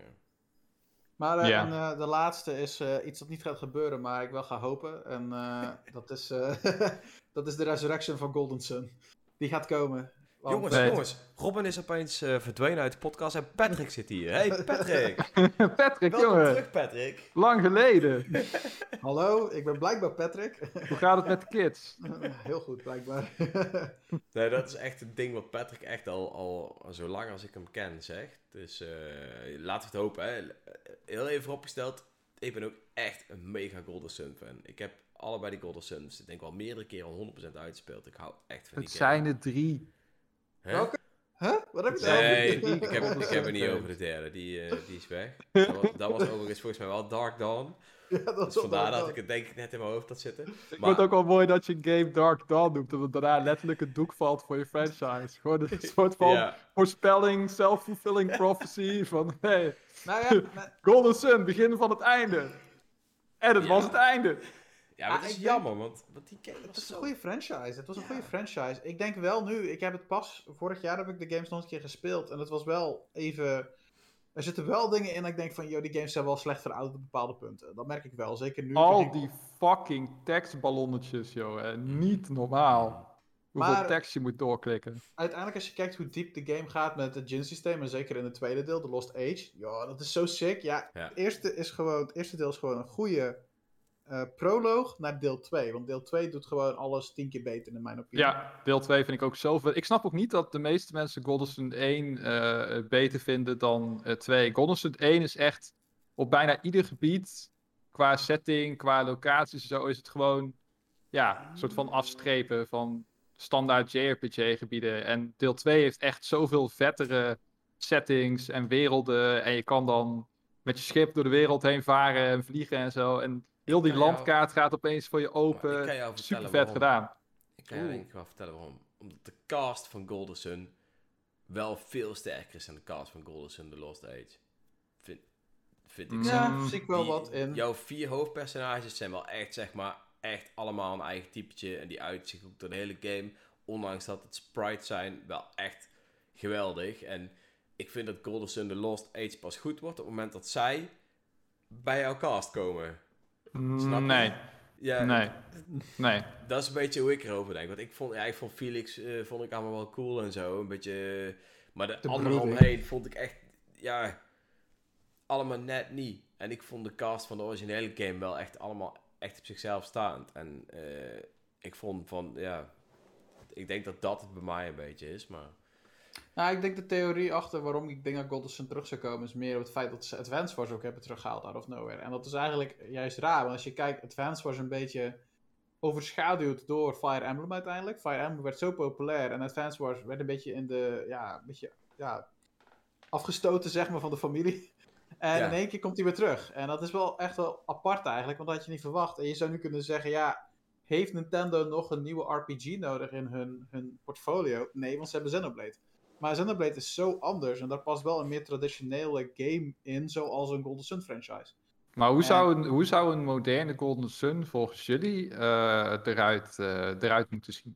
Maar eh, Ja. en, de laatste is eh, iets dat niet gaat gebeuren, maar ik wel ga hopen. En eh, dat, is, eh, dat is de Resurrection van Golden Sun. Die gaat komen. Want, Jongens, Nee. jongens. Robin is opeens eh, verdwenen uit de podcast en Patrick zit hier. Hey Patrick! Patrick, Welkom jongen, terug Patrick. lang geleden. Hallo, ik ben blijkbaar Patrick. Hoe gaat het met de kids? Heel goed, blijkbaar. Nee, dat is echt een ding wat Patrick echt al, al zo lang als ik hem ken zegt. Dus eh, laten we het hopen. Hè. Heel even vooropgesteld, ik ben ook echt een mega Golden Sun fan. Ik heb allebei die Golden Suns, ik denk wel meerdere keren 100% uitgespeeld. Ik hou echt van die Het game. zijn er drie. Welke? Huh? Wat heb je Nee, nou? ik heb, ik heb het niet over de derde. Die, eh, die is weg. Dat was, dat was overigens volgens mij wel Dark Dawn. Ja, dat Dus vandaar dat ik het denk ik net in mijn hoofd had zitten. Ik Maar- vind het ook wel mooi dat je een game Dark Dawn noemt, omdat daarna letterlijk het doek valt voor je franchise. Gewoon een soort van Ja, voorspelling, self-fulfilling prophecy van hey, Nou ja, Golden Sun, begin van het einde. En het Ja. was het einde. Ja, maar Ah, het is denk- jammer, want, want die game Het was een goede franchise. Het was een goede franchise. Ik denk wel nu, ik heb het pas, vorig jaar heb ik de games nog een keer gespeeld. En het was wel even. Er zitten wel dingen in dat ik denk van, joh, die games zijn wel slecht verouderd op bepaalde punten. Dat merk ik wel. Zeker nu. Al die fucking tekstballonnetjes, joh. hè. Niet normaal. Hoeveel Maar- tekst je moet doorklikken. Uiteindelijk, als je kijkt hoe diep de game gaat met het gin systeem, en zeker in het tweede deel, The Lost Age. Ja, dat is zo sick. Ja, Ja. Het, eerste is gewoon, het eerste deel is gewoon een goede eh, proloog naar deel 2. Want deel 2 doet gewoon alles tien keer beter in mijn opinie. Ja, deel 2 vind ik ook zoveel. Ik snap ook niet dat de meeste mensen Golden 1 eh, beter vinden dan eh 2. Golden 1 is echt op bijna ieder gebied, qua setting, qua locaties en zo, is het gewoon ja, een soort van afstrepen van standaard JRPG-gebieden. En deel 2 heeft echt zoveel vettere settings en werelden. En je kan dan met je schip door de wereld heen varen en vliegen en zo. En heel die jou- landkaart gaat opeens voor je ik open. kan jou Super vertellen vet waarom. gedaan. Ik kan je Oeh. denk ik wel vertellen waarom. Omdat de cast van Golden Sun wel veel sterker is dan de cast van Golden Sun The Lost Age. Vind, vind ik Mm. Ja, zie ik wel Die- wat in. Jouw vier hoofdpersonages zijn wel echt, zeg maar, echt allemaal een eigen typetje. En die uitzicht ook door de hele game. Ondanks dat het sprites zijn, wel echt geweldig. En ik vind dat Golden Sun The Lost Age pas goed wordt op het moment dat zij bij jouw cast komen. Snap je? Nee, Ja, nee, nee. dat is een beetje hoe ik erover denk. Want ik vond, ja, ik vond Felix eh, vond ik allemaal wel cool en zo. Een beetje. eh, maar de, De broeding. omheen vond ik echt. Ja. Allemaal net niet. En ik vond de cast van de originele game wel echt allemaal echt op zichzelf staand. En eh, ik vond van. Ja. Ik denk dat dat het bij mij een beetje is. Maar. Nou, ik denk de theorie achter waarom ik denk dat Golden Sun terug zou komen, is meer op het feit dat ze Advance Wars ook hebben teruggehaald out of nowhere. En dat is eigenlijk juist raar, want als je kijkt, Advance Wars een beetje overschaduwd door Fire Emblem uiteindelijk. Fire Emblem werd zo populair en Advance Wars werd een beetje in de, ja, een beetje, ja, afgestoten zeg maar van de familie. En Ja. in één keer komt hij weer terug. En dat is wel echt wel apart eigenlijk, want dat had je niet verwacht. En je zou nu kunnen zeggen, ja, heeft Nintendo nog een nieuwe RPG nodig in hun, hun portfolio? Nee, want ze hebben Xenoblade. Maar Xenoblade is zo anders en daar past wel een meer traditionele game in, zoals een Golden Sun franchise. Maar hoe En- zou, een, hoe zou een moderne Golden Sun volgens jullie eh, eruit, eh, eruit moeten zien?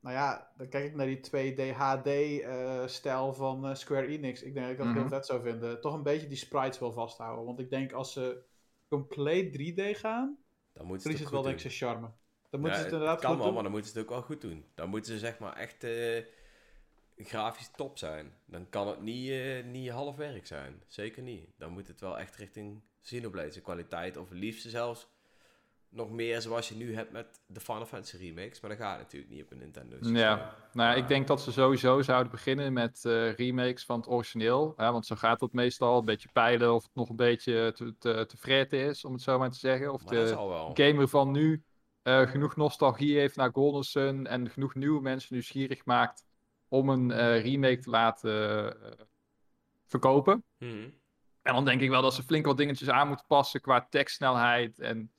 Nou ja, dan kijk ik naar die 2D HD-stijl van eh, Square Enix. Ik denk dat ik dat Mhm. heel vet zou vinden. Toch een beetje die sprites wil vasthouden. Want ik denk als ze compleet 3D gaan, Dan moeten ze verliest het wel denk ik zijn charme. Dan Ja, moeten ze het inderdaad kan goed wel, doen. maar dan moeten ze het ook wel goed doen. Dan moeten ze zeg maar echt eh, grafisch top zijn. Dan kan het niet, eh, niet half werk zijn. Zeker niet. Dan moet het wel echt richting Xenoblade kwaliteit. Of liefst zelfs nog meer zoals je nu hebt met de Final Fantasy remakes. Maar dat gaat natuurlijk niet op een Nintendo. Ja, nou, ja, ik denk dat ze sowieso zouden beginnen met eh, remakes van het origineel. Hè, want zo gaat het meestal. Een beetje peilen of het nog een beetje te, te, te is, om het zo maar te zeggen. Of Maar dat de gamer van nu eh, genoeg nostalgie heeft naar Golden Sun en genoeg nieuwe mensen nieuwsgierig maakt om een eh, remake te laten eh, verkopen. Mhm. En dan denk ik wel dat ze flink wat dingetjes aan moeten passen qua tekstsnelheid en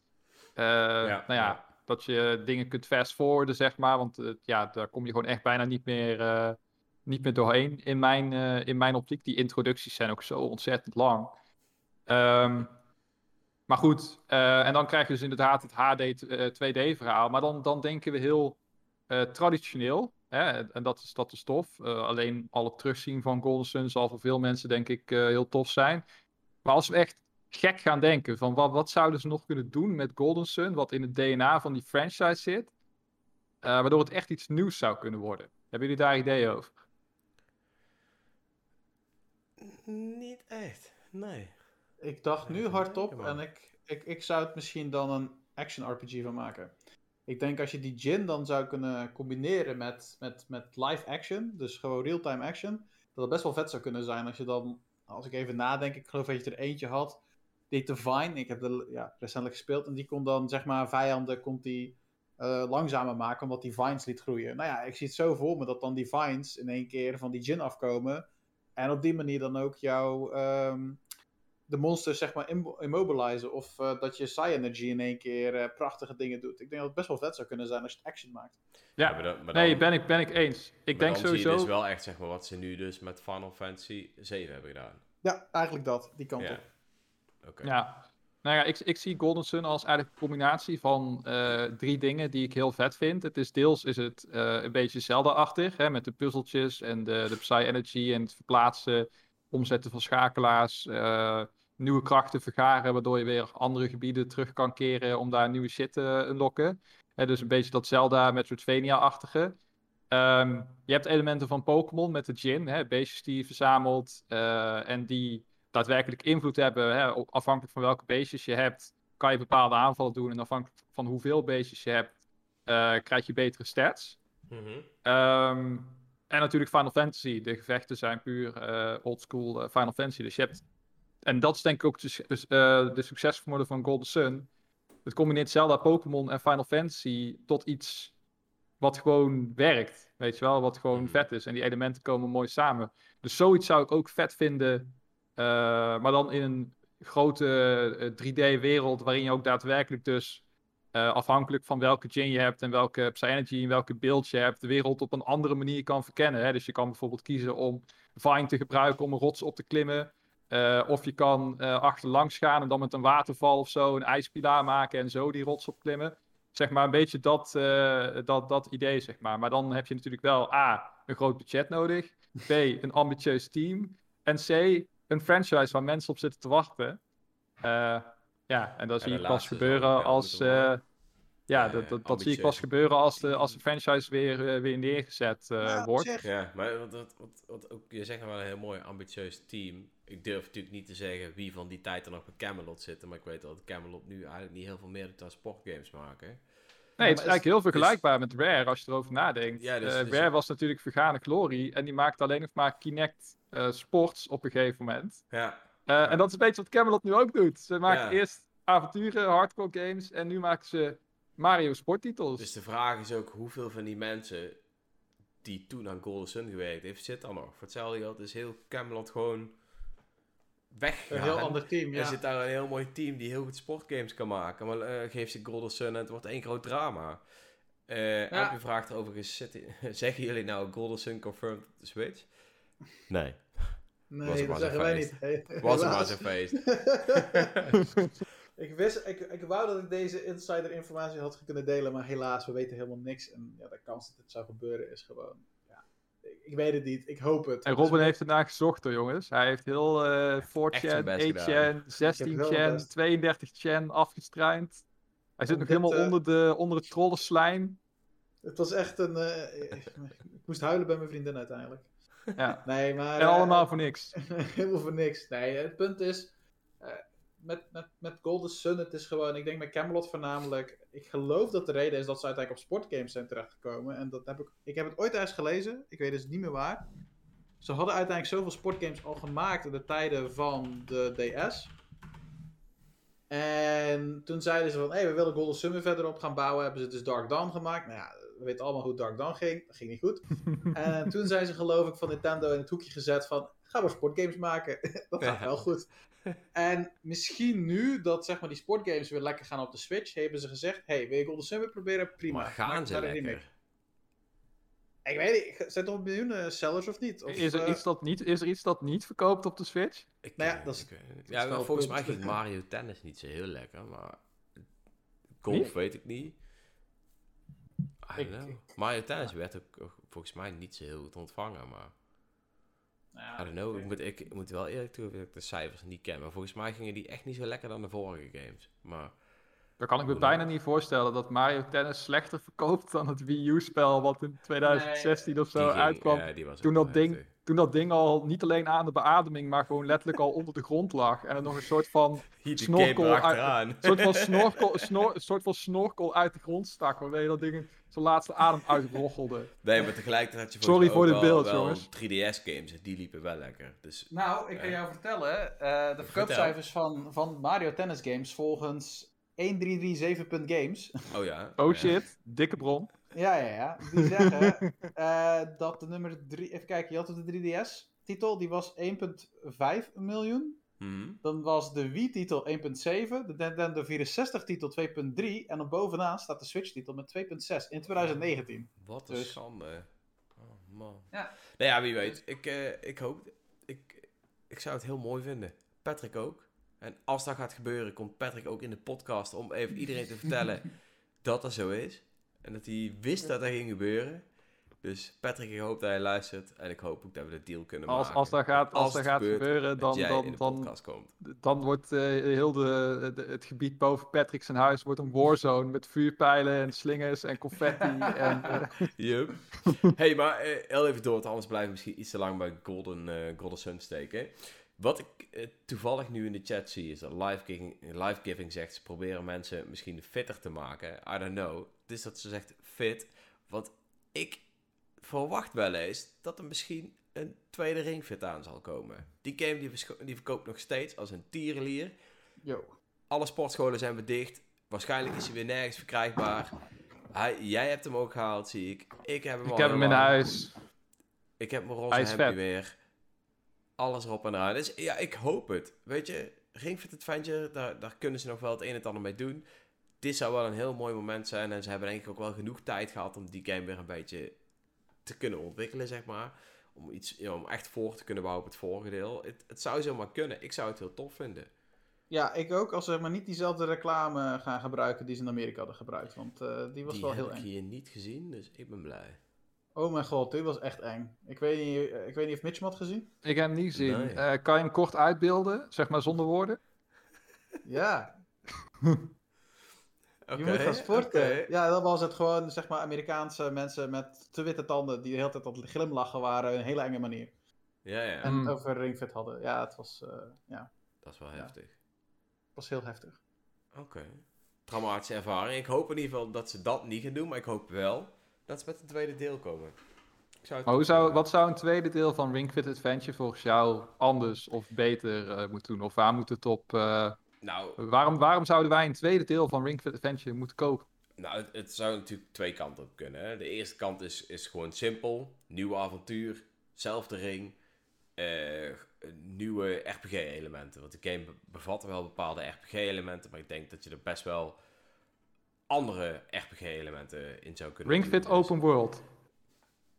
eh, nou ja, ja. dat je dingen kunt fast-forwarden, zeg maar. Want ja, daar kom je gewoon echt bijna niet meer, niet meer doorheen in mijn, in mijn optiek. Die introducties zijn ook zo ontzettend lang. Ehm, maar goed, en dan krijg je dus inderdaad het HD 2D-verhaal. Maar dan, dan denken we heel traditioneel. Hè? En dat is, dat is tof. Eh, alleen al het terugzien van Golden Sun zal voor veel mensen denk ik eh, heel tof zijn. Maar als we echt gek gaan denken van wat, wat zouden ze nog kunnen doen met Golden Sun, wat in het DNA van die franchise zit, eh, waardoor het echt iets nieuws zou kunnen worden. Hebben jullie daar ideeën over? Niet echt. Nee. Ik dacht nu hardop en ik, ik, ik zou het misschien dan een action RPG van maken. Ik denk als je die gin dan zou kunnen combineren met, met, met live action, dus gewoon real-time action, dat het best wel vet zou kunnen zijn als je dan, als ik even nadenk, ik geloof dat je er eentje had, die Divine, ik heb de ja, recentelijk gespeeld, en die kon dan zeg maar vijanden komt die, eh, langzamer maken, omdat die vines liet groeien. Nou ja, ik zie het zo voor me dat dan die vines in één keer van die gin afkomen, en op die manier dan ook jouw... ehm, de monsters zeg maar immo- immobilizen. Of eh, dat je Psy-Energy in één keer eh, prachtige dingen doet. Ik denk dat het best wel vet zou kunnen zijn als je het action maakt. Ja, maar dan, maar nee, ben ik, ben ik eens. Ik denk sowieso. je dus wel echt zeg maar wat ze nu dus met Final Fantasy 7 hebben gedaan. Ja, eigenlijk dat. Die kant Ja. op. Oké. Ja. Nou ja, ik, ik zie Golden Sun als eigenlijk een combinatie van eh, drie dingen die ik heel vet vind. Het is deels is het eh, een beetje Zelda-achtig, hè, met de puzzeltjes en de, de Psy-energy en het verplaatsen, omzetten van schakelaars, eh, nieuwe krachten vergaren, waardoor je weer andere gebieden terug kan keren om daar nieuwe shit te unlocken. Hè, dus een beetje dat Zelda Metroidvania-achtige. Ehm, je hebt elementen van Pokémon met de Gin, hè, beestjes die je verzamelt eh, en die daadwerkelijk invloed hebben. Hè, afhankelijk van welke beestjes je hebt, kan je bepaalde aanvallen doen. En afhankelijk van hoeveel beestjes je hebt, eh, krijg je betere stats. Mhm. Ehm, en natuurlijk Final Fantasy. De gevechten zijn puur eh oldschool eh, Final Fantasy. Dus je hebt... En dat is denk ik ook de, dus, eh, de succesformule van Golden Sun. Het combineert Zelda, Pokémon en Final Fantasy tot iets wat gewoon werkt. Weet je wel, wat gewoon Mhm. vet is. En die elementen komen mooi samen. Dus zoiets zou ik ook vet vinden. eh, maar dan in een grote eh, 3D-wereld waarin je ook daadwerkelijk dus eh, afhankelijk van welke gin je hebt en welke Psy-energy en welke beeld je hebt, de wereld op een andere manier kan verkennen. Hè? Dus je kan bijvoorbeeld kiezen om Vine te gebruiken om een rots op te klimmen. Eh, of je kan eh, achterlangs gaan en dan met een waterval of zo een ijspilaar maken en zo die rots opklimmen. Zeg maar een beetje dat, eh, dat, dat idee, zeg maar. Maar dan heb je natuurlijk wel A, een groot budget nodig. B, een ambitieus team. En C, een franchise waar mensen op zitten te wachten. Eh, ja, en dat zie ik pas gebeuren als... eh, ja, dat, dat, dat zie ik pas gebeuren als de, als de franchise weer, weer neergezet eh, wordt. Ja, maar wat, wat, wat, wat ook, je zegt nou wel een heel mooi ambitieus team. Ik durf natuurlijk niet te zeggen wie van die tijd er nog bij Camelot zitten, maar ik weet dat Camelot nu eigenlijk niet heel veel meer dan sportgames maken. Nee, het is eigenlijk heel dus- vergelijkbaar met Rare als je erover nadenkt. Ja, dus- Rare was natuurlijk vergane glorie en die maakte alleen nog maar Kinect eh, sports op een gegeven moment. Ja, Eh, En dat is een beetje wat Camelot nu ook doet. Ze maken Ja. eerst avonturen, hardcore games en nu maken ze Mario sporttitels. dus de vraag is ook hoeveel van die mensen die toen aan Golden Sun gewerkt heeft, zit er nog. Voor hetzelfde geld is heel Camelot gewoon Een weggegaan. heel ander team, Er ja. zit daar een heel mooi team die heel goed sportgames kan maken. Maar eh geef ze Golden Sun en het wordt één groot drama. Eh Ja. Elke vraagt overigens, zeggen jullie nou Golden Sun confirmed op de Switch? Nee. Nee, dat zeggen wij niet. Hey, Was het maar zo'n feest. ik, wist, ik, ik wou dat ik deze insider informatie had kunnen delen, maar helaas, we weten helemaal niks. En ja, de kans dat het zou gebeuren is gewoon... Ik, weet het niet, ik hoop het. En Robin heeft ernaar gezocht hoor jongens. Hij heeft heel eh Echt 4chan, zijn best 8chan, 16chan, wel mijn best. 32chan afgestruind. Hij zit Om nog dit, helemaal eh, onder, de, onder het trollenslijm. Het was echt een... eh, ik, moest huilen bij mijn vriendin uiteindelijk. Ja. Nee, maar... En eh, allemaal voor niks. Helemaal voor niks. Nee, het punt is, eh, met, met, met Golden Sun, het is gewoon, ik denk met Camelot voornamelijk, ik geloof dat de reden is dat ze uiteindelijk op sportgames zijn terechtgekomen. En dat heb ik, ik heb het ooit eens gelezen, ik weet dus niet meer waar. Ze hadden uiteindelijk zoveel sportgames al gemaakt in de tijden van de DS. En toen zeiden ze van, hé, we willen Golden Sun weer verder op gaan bouwen. Hebben ze dus Dark Dawn gemaakt. Nou ja, we weten allemaal hoe Dark Dawn ging. Dat ging niet goed. en toen zijn ze geloof ik van Nintendo in het hoekje gezet van, ga maar sportgames maken. dat gaat Ja. wel goed. En misschien nu dat zeg maar die sportgames weer lekker gaan op de Switch, hebben ze gezegd, hey, wil je Golden Sun weer proberen? Prima. Maar gaan ze lekker? Ik weet niet, zijn er miljoenen sellers of niet? Of, Is er, eh, iets dat niet, is er iets dat niet verkoopt op de Switch? Ik, Nou ja, dat is- ik dat ja, is wel volgens mij ging Mario Tennis niet zo heel lekker, maar golf weet ik niet. I Ik- don't know. Mario Tennis werd ook ook volgens mij niet zo heel goed ontvangen, maar nou, I don't know. Ik moet, ik, ik moet wel eerlijk toegeven dat ik de cijfers niet ken, maar volgens mij gingen die echt niet zo lekker dan de vorige games. Maar Dan kan ik me bijna niet voorstellen dat Mario Tennis slechter verkoopt dan het Wii U-spel wat in 2016 of zo die ging- uitkwam. ja, die was ook toen dat ding- heftig. Toen dat ding al niet alleen aan de beademing, maar gewoon letterlijk al onder de grond lag. En er nog een soort van, snorkel uit- soort van, snorkel, snor, een soort van snorkel uit de grond stak. Waarmee dat ding zijn laatste adem uitroggelde. Nee, maar tegelijkertijd had je Sorry voor wel- beeld, wel jongens. 3DS-games, en die liepen wel lekker. Dus Nou, ik kan Ja. jou vertellen, eh, de verkoopcijfers van, van Mario Tennis Games volgens 1337.games. Oh ja. Oh ja. shit, dikke bron. Ja, ja, ja. Die zeggen eh, dat de nummer 3. Even kijken, je had het de 3DS-titel, die was 1,5 miljoen. Mhm. Dan was de Wii-titel 1,7, de Nintendo 64-titel 2,3 en dan bovenaan staat de Switch-titel met 2,6 in 2019. Wat een Dus- schande. Oh man. Ja. Nou ja, wie weet. Ik, eh, ik hoop... Ik, ik zou het heel mooi vinden. Patrick ook. En als dat gaat gebeuren, komt Patrick ook in de podcast om even iedereen te vertellen dat dat zo is. En dat hij wist dat dat ging gebeuren. Dus Patrick, ik hoop dat hij luistert. En ik hoop ook dat we de deal kunnen Als, maken. als dat gaat, als Als dat gaat gebeuren, dan, dan, dan, dan wordt eh, heel de, de- het gebied boven Patrick zijn huis wordt een warzone met vuurpijlen en slingers en confetti. en, eh, hey, maar eh, heel even door, want anders blijven we misschien iets te lang bij Golden, Golden Sun steken. Wat ik toevallig nu in de chat zie, is dat Life Giving, Life Giving zegt, ze proberen mensen misschien fitter te maken. I don't know. Dus dat ze zegt fit. Want ik verwacht wel eens dat er misschien een tweede ringfit aan zal komen. Die game die, die verkoopt nog steeds als een tierenlier. Yo. Alle sportscholen zijn weer dicht. Waarschijnlijk is hij weer nergens verkrijgbaar. Hij, jij hebt hem ook gehaald, zie ik. Ik heb hem ik al heb hem in huis. Ik heb mijn roze hemdje weer. Alles erop en eraan. Dus ja, ik hoop het. Weet je, Ring Fit Adventure, daar, daar kunnen ze nog wel het een en het ander mee doen. Dit zou wel een heel mooi moment zijn. En ze hebben denk ik ook wel genoeg tijd gehad om die game weer een beetje te kunnen ontwikkelen, zeg maar. Om, iets, ja, om echt voor te kunnen bouwen op het vorige deel. Het, het zou zomaar kunnen. Ik zou het heel tof vinden. Ja, ik ook. Als ze maar niet diezelfde reclame gaan gebruiken die ze in Amerika hadden gebruikt. Want eh, die was die wel heb heel ik eng. hier niet gezien, dus ik ben blij. Oh mijn god, dit was echt eng. Ik weet niet, ik weet niet of Mitch hem had gezien. Ik heb hem niet gezien. Nee. Eh, kan je hem kort uitbeelden, zeg maar zonder woorden? Ja, Je moet gaan sporten. Ja, dan was het gewoon, zeg maar, Amerikaanse mensen met te witte tanden die de hele tijd aan het glimlachen waren. Een hele enge manier. Ja, ja, En Mm. het over ringfit hadden. Ja, het was, eh, ja, dat is wel Ja. heftig. het was heel heftig. Oké. Traumatische ervaring. Ik hoop in ieder geval dat ze dat niet gaan doen, maar ik hoop wel dat ze met een tweede deel komen. Ik zou het Maar hoe tof zou, wat zou een tweede deel van Ring Fit Adventure volgens jou anders of beter eh, moeten doen? Of waar moet het op... eh, Nou, waarom, waarom zouden wij een tweede deel van Ring Fit Adventure moeten kopen? nou het, het zou natuurlijk twee kanten op kunnen. Hè. De eerste kant is, is gewoon simpel. Nieuw avontuur, zelfde ring, eh, nieuwe RPG-elementen. Want de game be- bevat wel bepaalde RPG-elementen, maar ik denk dat je er best wel andere RPG-elementen in zou kunnen Ring. Fit Open World.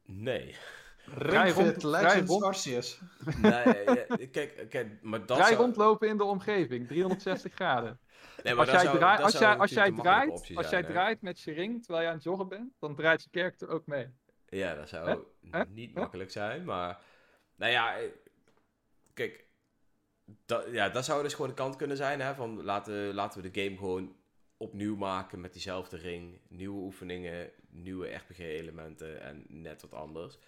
Nee. Vrij rond- Legends rond. Arceus. nee ja, kijk, kijk, maar dat zou... rondlopen in de omgeving, 360 graden. Nee, maar Als jij, zou- als jij, als jij draait, als zijn, jij hè. draait met je ring terwijl je aan het joggen bent, dan draait je character ook mee. Ja, dat zou niet makkelijk zijn, maar... Nou ja, eh, kijk... Dat, ja, dat zou dus gewoon de kant kunnen zijn, hè, van laten, laten we de game gewoon opnieuw maken met diezelfde ring. Nieuwe oefeningen, nieuwe RPG-elementen en net wat anders.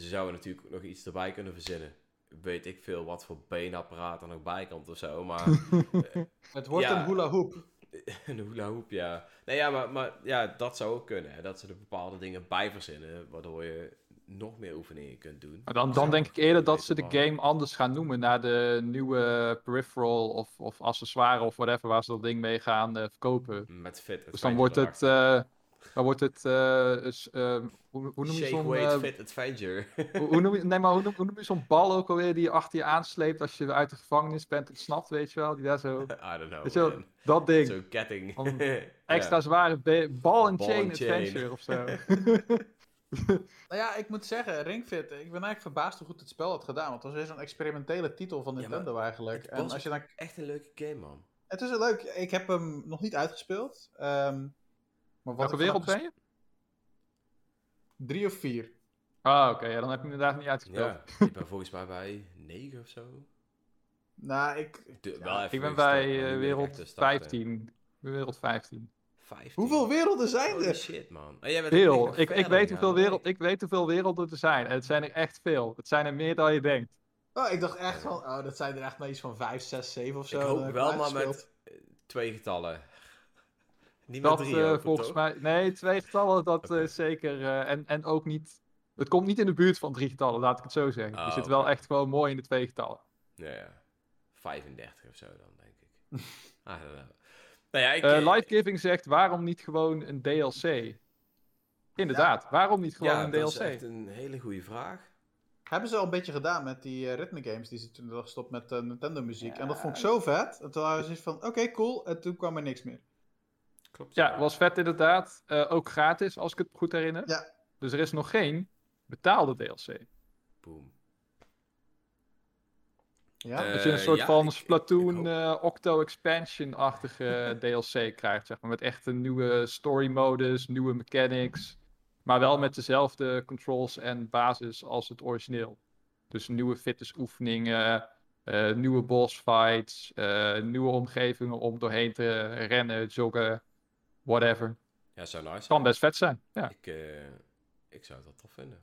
Ze zouden natuurlijk nog iets erbij kunnen verzinnen. Weet ik veel wat voor beenapparaat er nog bij komt of zo, maar... Het wordt Ja. een hula hoop. Een hula hoop, ja. Nee, ja, maar, maar ja, dat zou ook kunnen. Hè? Dat ze er bepaalde dingen bij verzinnen, waardoor je nog meer oefeningen kunt doen. Maar dan, dan denk ik eerder dat ze de game anders gaan noemen naar de nieuwe peripheral of, of accessoire of whatever waar ze dat ding mee gaan eh, verkopen. Met fit. Dus dan wordt het, eh, dan wordt het, eh, is, eh, hoe, hoe noem je Shake zo'n, weight eh, fit adventure. hoe, hoe noem je, nee maar hoe noem, hoe noem je zo'n bal ook alweer die je achter je aansleept als je uit de gevangenis bent en snapt, weet je wel, die daar zo, I don't know. weet je wel, man. dat ding, Zo'n ketting. Extra zware and Ball chain and chain. adventure of zo. Nou ja, ik moet zeggen, Ringfit, ik ben eigenlijk verbaasd hoe goed het spel had gedaan. Want het was weer zo'n experimentele titel van Ja, Nintendo eigenlijk. het En als je dan Echt een leuke game, man. Het is een leuk. Ik heb hem nog niet uitgespeeld. ehm, maar wat Welke wereld ben je? Drie of vier. Ah, oké, ja, dan heb je inderdaad niet uitgespeeld. Ja, ik ben volgens mij bij 9 of zo. Nou, ik. De- Ja, wel even Ik ben bij eh, wereld starten. 15. Ik ben wereld 15. 15. Hoeveel werelden zijn Holy er? shit, man. En jij bent Veel. Ik, ik, weet hoeveel wereld, ik weet hoeveel werelden er zijn. En het zijn er echt veel. Het zijn er meer dan je denkt. Oh, ik dacht echt van. Oh, dat zijn er echt maar iets van 5, 6, 7 of zo. Ik hoop wel maar met twee getallen. Niet Dat drie eh, volgens toch? mij. Nee, twee getallen, dat Oké. eh, zeker. eh, en, en ook niet. Het komt niet in de buurt van drie getallen, laat ik het zo zeggen. Ah, je zit oké. wel echt gewoon mooi in de twee getallen. Ja, ja. 35 of zo dan, denk ik. I don't know. Nou ja, ik... Zegt: waarom niet gewoon een DLC? Inderdaad, waarom niet gewoon ja, een dat is DLC? echt een hele goede vraag. Hebben ze al een beetje gedaan met die ritme games die ze toen hadden gestopt met Nintendo muziek. En dat vond ik zo vet. En toen waren ze zoiets van, oké, cool. En toen kwam er niks meer. Klopt. Ja, was vet inderdaad. Eh, ook gratis, als ik het goed herinner. Ja. Dus er is nog geen betaalde DLC. Boom. Ja? Dat je een Eh, soort ja, van ik- Splatoon ik eh, Octo Expansion-achtige DLC krijgt, zeg maar. Met echt een nieuwe story modus, nieuwe mechanics. Maar wel met dezelfde controls en basis als het origineel. Dus nieuwe fitnessoefeningen, eh nieuwe boss fights, eh, nieuwe omgevingen om doorheen te rennen, joggen, whatever. Ja, zou nice Kan best vet zijn. Ja. Ik, eh, ik zou het wel tof vinden.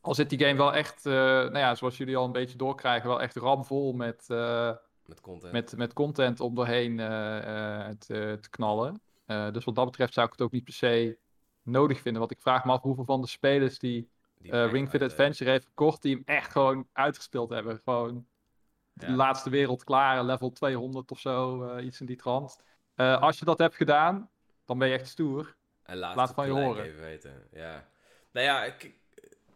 Al zit die game wel echt, eh, nou ja, zoals jullie al een beetje doorkrijgen, wel echt ramvol met, eh, Met content. met, met content om doorheen te, te knallen. Dus wat dat betreft zou ik het ook niet per se nodig vinden. Want ik vraag me af hoeveel van de spelers die Die Ring Fit Adventure heeft gekocht, die hem echt gewoon uitgespeeld hebben. Gewoon de Ja. laatste wereld klaar, level 200 of zo, iets in die trant. Als je dat hebt gedaan, dan ben je echt stoer. En laat, Laat het van je horen. even weten. Ja. Nou ja, ik,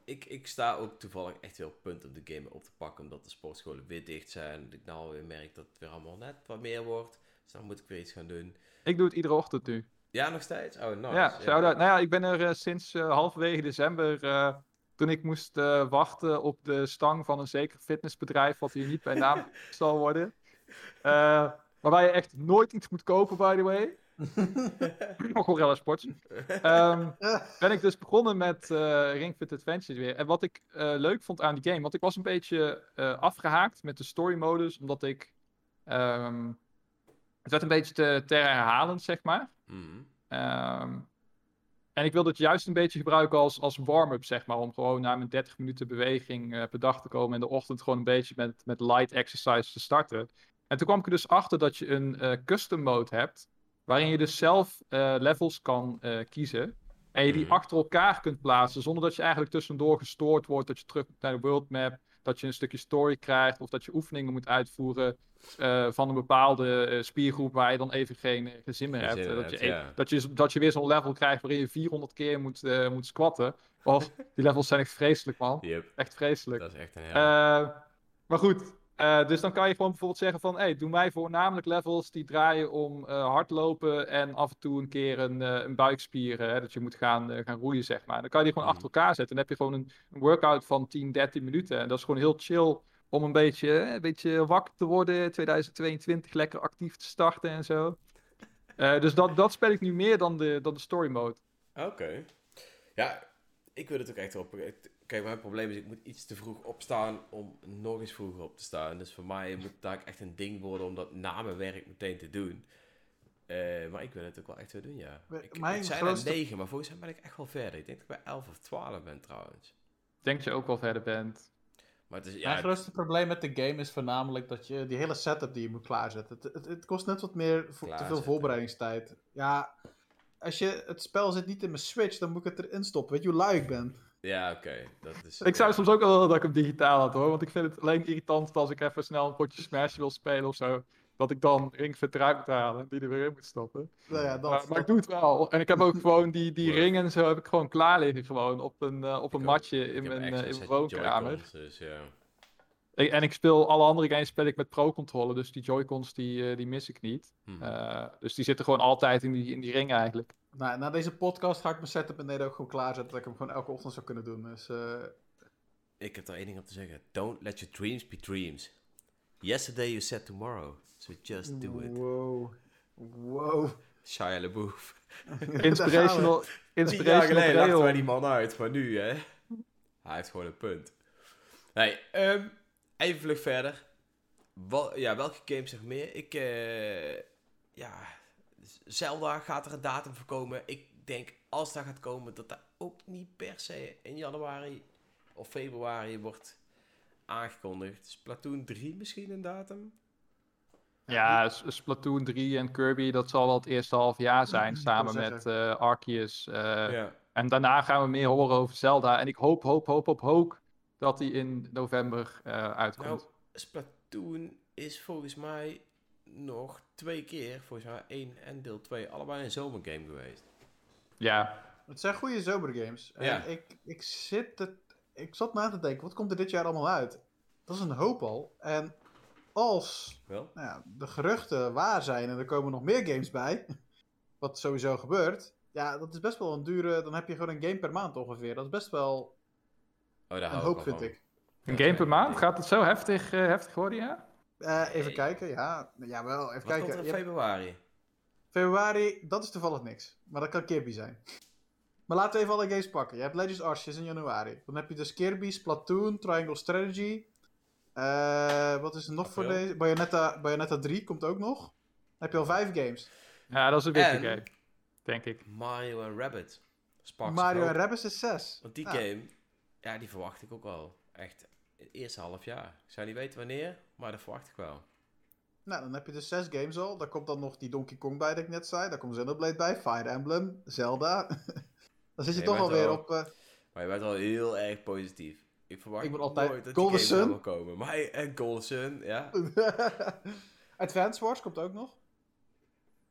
ik, ik, sta ook toevallig echt heel punt om de game op te pakken. Omdat de sportscholen weer dicht zijn. Dat ik nou weer merk dat het weer allemaal net wat meer wordt. Dus dan moet ik weer iets gaan doen. Ik doe het iedere ochtend nu. Ja, nog steeds? Oh, nice. ja, shout-out. Nou ja, ik ben er eh, sinds eh, halverwege december, eh, toen ik moest wachten op de stang van een zeker fitnessbedrijf, wat hier niet bij naam zal worden. Waarbij je echt nooit iets moet kopen, by the way. Gorilla Sports. Ehm, ben ik dus begonnen met eh Ring Fit Adventures weer. En wat ik eh, leuk vond aan die game, want ik was een beetje eh, afgehaakt met de story modus, omdat ik... ehm, het werd een beetje te, te herhalend, zeg maar. Mhm. Ehm, en ik wilde het juist een beetje gebruiken als, als warm-up, zeg maar. Om gewoon na mijn 30 minuten beweging per dag te komen. En de ochtend gewoon een beetje met, met light exercise te starten. En toen kwam ik er dus achter dat je een custom mode hebt. Waarin je dus zelf eh, levels kan eh, kiezen. En je die Mhm. achter elkaar kunt plaatsen. Zonder dat je eigenlijk tussendoor gestoord wordt. Dat je terug moet naar de world map. Dat je een stukje story krijgt. Of dat je oefeningen moet uitvoeren. eh, van een bepaalde spiergroep waar je dan even geen, eh, geen zin meer hebt. zin dat, je, ja. dat, je, dat je weer zo'n level krijgt waarin je 400 keer moet, moet squatten. Die levels zijn echt vreselijk, man. Yep, Echt vreselijk. dat is echt een hel. Maar goed, eh, dus dan kan je gewoon bijvoorbeeld zeggen van... Hey, doe mij voornamelijk levels die draaien om eh, hardlopen... en af en toe een keer een, eh, een buikspier, hè, dat je moet gaan, gaan roeien, zeg maar. Dan kan je die gewoon Mhm. achter elkaar zetten. Dan heb je gewoon een, een workout van 10, 13 minuten. En dat is gewoon heel chill om een beetje, een beetje wakker te worden. 2022, lekker actief te starten en zo. Dus dat, dat speel ik nu meer dan de, dan de story mode. Oké. Ja, ik wil het ook echt op. Kijk, mijn probleem is, ik moet iets te vroeg opstaan om nog eens vroeger op te staan. Dus voor mij moet daar echt een ding worden om dat na mijn werk meteen te doen. Eh, maar ik wil het ook wel echt weer doen, ja. Mijn Ik, zei grootste- net 9, maar volgens mij ben ik echt wel verder. Ik denk dat ik bij 11 of 12 ben trouwens. Ik denk dat je ook wel verder bent. Maar het is, Mijn ja, grootste probleem met de game is voornamelijk dat je die hele setup die je moet klaarzetten. Het, het, het kost net wat meer, vo- te veel voorbereidingstijd. Ja, als je het spel zit niet in mijn Switch, dan moet ik het erin stoppen. Weet je hoe lui ik ben? Ja oké. dat is. Ik zou ja. soms ook wel willen dat ik hem digitaal had hoor. Want ik vind het alleen irritant als ik even snel een potje Smash wil spelen of zo. Dat ik dan Ring Fit eruit moet halen en die er weer in moet stoppen. Nou ja, dat, Maar, maar ik doe het wel. En ik heb ook gewoon die, die ringen en zo heb ik gewoon klaar liggen. Gewoon op een, eh, op een Ik matje in mijn, eh, in mijn woonkamer. Dus ja. Ik- en ik speel alle andere games speel ik met pro-controller. Dus die Joy-Cons die, eh, die mis ik niet. Hm. Eh, dus die zitten gewoon altijd in die, in die ring eigenlijk. Nou, na deze podcast ga ik mijn setup beneden ook gewoon klaarzetten. Dat ik hem gewoon elke ochtend zou kunnen doen. Dus eh, Ik heb er één ding op te zeggen. Don't let your dreams be dreams. Yesterday you said tomorrow. So just do it. Wow. Wow. Shia LaBeouf. Inspirational, Tien jaar inspirational geleden lachten wij die man uit, maar nu hè. Hij heeft gewoon een punt. Nee, ehm, even vlug verder. Wel, ja, welke games zeg meer? Ik, eh, ja, Zelda gaat er een datum voor komen. Ik denk, als dat gaat komen, dat dat ook niet per se in januari of februari wordt aangekondigd. Splatoon 3 misschien een datum? Ja, Splatoon 3 en Kirby, dat zal wel het eerste half jaar zijn. Samen met eh, Arceus. eh, ja. En daarna gaan we meer horen over Zelda. En ik hoop, hoop, hoop, hoop, hoop dat die in november eh, uitkomt. Nou, Splatoon is volgens mij nog twee keer, volgens mij 1 en deel 2, allebei een zomergame geweest. ja, Het zijn goede zomergames. En Ja. ik, ik, zit het, ik zat na te denken, wat komt er dit jaar allemaal uit? Dat is een hoop al. En als Wel? nou ja, de geruchten waar zijn en er komen nog meer games bij, wat sowieso gebeurt, ja, dat is best wel een dure, dan heb je gewoon een game per maand ongeveer. Dat is best wel Oh, daar een hoop, vind van. ik. Een game per maand? Gaat het zo heftig, eh, heftig worden, ja? Eh, even Nee. kijken, ja. Ja, wel. Even Wat kijken. komt er in februari? Februari, dat is toevallig niks. Maar dat kan Kirby zijn. Maar laten we even alle games pakken. Je hebt Legends Arceus in januari. Dan heb je dus Kirby, Splatoon, Triangle Strategy. Eh, wat is er nog voor deze? Bayonetta, Bayonetta 3 komt ook nog. Dan heb je al vijf games. Ja, dat is een En- game. Denk ik. Mario en Rabbit. Sparks Mario en. Rabbids is 6. Want die Ja. game, ja, die verwacht ik ook wel. Echt, het eerste half jaar. Ik zou niet weten wanneer, maar dat verwacht ik wel. Nou, dan heb je dus zes games al. Daar komt dan nog die Donkey Kong bij, dat ik net zei. Daar komt Xenoblade bij, Fire Emblem, Zelda. dan zit je Je toch alweer wel- op... eh, Maar je bent wel heel erg positief. Ik verwacht Ik ben altijd nooit dat Golden die game Sun. zou komen. Maar en Golden Sun, ja. Advance Wars komt ook nog.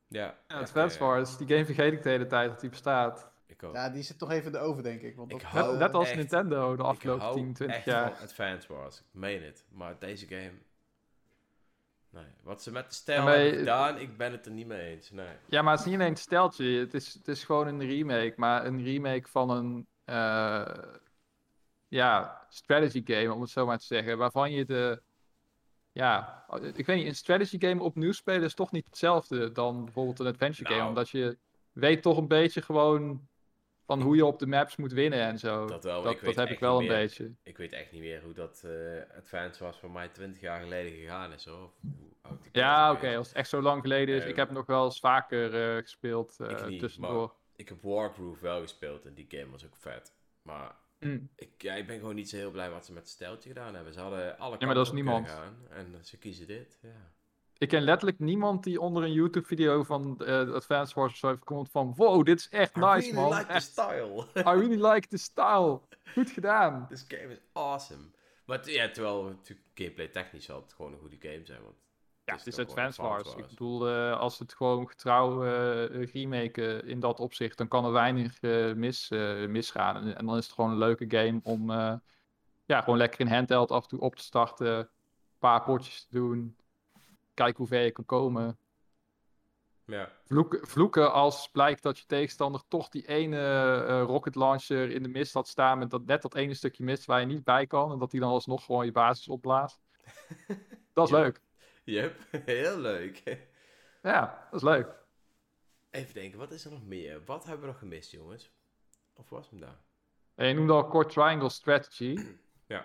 Ja, Advance eh, Wars, die game vergeet ik de hele tijd dat die bestaat. Ik ook. Ja, die zit toch even in de oven, denk ik. Want Ik dat- hou Net, net als echt- Nintendo de afgelopen hou 10, 20 echt jaar. van Advance Wars. Ik meen het. Maar deze game... Nee, wat ze met de stijl hebben gedaan, ik ben het er niet mee eens. Nee. Ja, maar het is niet alleen een steltje. Het is, het is gewoon een remake. Maar een remake van een eh, ja, strategy game, om het zo maar te zeggen. Waarvan je de. Ja, ik weet niet, een strategy game opnieuw spelen is toch niet hetzelfde dan bijvoorbeeld een adventure game. Nou. Omdat je weet toch een beetje gewoon van hoe je op de maps moet winnen en zo. Dat wel, dat, ik weet dat heb ik wel een meer. beetje. Ik weet echt niet meer hoe dat eh Advance was voor mij 20 jaar geleden gegaan is hoor. Of hoe oud die Ja, oké, als het echt zo lang geleden is. Ik heb nog wel eens vaker eh, gespeeld eh, Ik niet, tussendoor. Ik heb Wargroove wel gespeeld en die game was ook vet. Maar Mm. ik, ja, ik ben gewoon niet zo heel blij wat ze met het steltje gedaan hebben. Ze hadden alle maar dat is niemand. gaan en ze kiezen dit. Ja. Ik ken letterlijk niemand die onder een YouTube-video van Advance Wars heeft komt van... Wow, dit is echt I nice, really man. like the style. I really like the style. Goed gedaan. This game is awesome. Maar ja, terwijl natuurlijk gameplay technisch zal het gewoon een goede game zijn. Want Ja, het is toch gewoon Advance Wars. Ik bedoel, eh, als het gewoon getrouw eh remaken in dat opzicht, dan kan er weinig eh, mis, misgaan. En, en dan is het gewoon een leuke game om ja, gewoon lekker in handheld af en toe op te starten. Een paar potjes te doen. Kijken hoe ver je kan komen. Ja, Vloeken, vloeken als blijkt dat je tegenstander toch die ene eh, rocket launcher in de mist had staan met dat, net dat ene stukje mist waar je niet bij kan. En dat die dan alsnog gewoon je basis opblaast. Dat is leuk. yep. heel leuk. Ja, dat is leuk. Even denken, wat is er nog meer? Wat hebben we nog gemist, jongens? Of was hem daar? En je noemde al kort Triangle Strategy. Ja.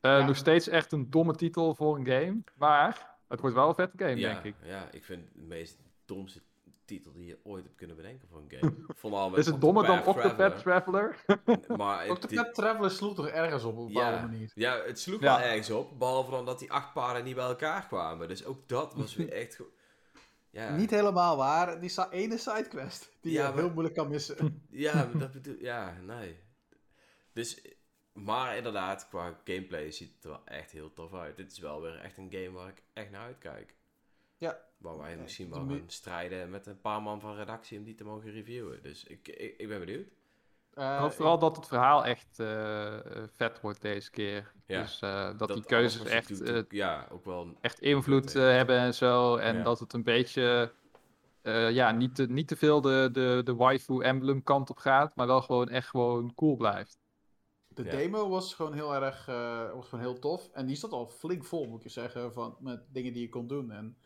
Eh, Ja. Nog steeds echt een domme titel voor een game. Maar het wordt wel een vette game, ja, denk ik. Ja, ik vind de meest domste titel die je ooit hebt kunnen bedenken voor een game. Vooral met Is het dommer dan Octopath Octopath Traveler. Traveler? Maar Pet Traveler sloeg toch ergens op op een bepaalde ja, manier. ja, het sloeg Ja. wel ergens op. Behalve dan dat die acht paarden niet bij elkaar kwamen. Dus ook dat was weer echt... Ja, Niet helemaal waar. Die sa- ene sidequest die Ja, je maar- heel moeilijk kan missen. Ja, dat bedoel... Ja, nee. Dus... Maar inderdaad, qua gameplay ziet het er wel echt heel tof uit. Dit is wel weer echt een game waar ik echt naar uitkijk. Ja. Waar wij Ja, misschien wel gaan strijden met een paar man van redactie om die te mogen reviewen. Dus ik, ik, ik ben benieuwd. Eh, Ik hoop vooral dat het verhaal echt eh, vet wordt deze keer. Ja. Dus eh, dat, die keuzes echt, doet, eh, ook- ja, ook wel... echt invloed eh, hebben en zo. En Ja. dat het een beetje... eh, ja, niet te, niet te veel de, de, de waifu emblem kant op gaat. Maar wel gewoon echt gewoon cool blijft. De Ja. demo was gewoon heel erg eh, was gewoon heel tof. En die zat al flink vol, moet ik je zeggen, van, met dingen die je kon doen. En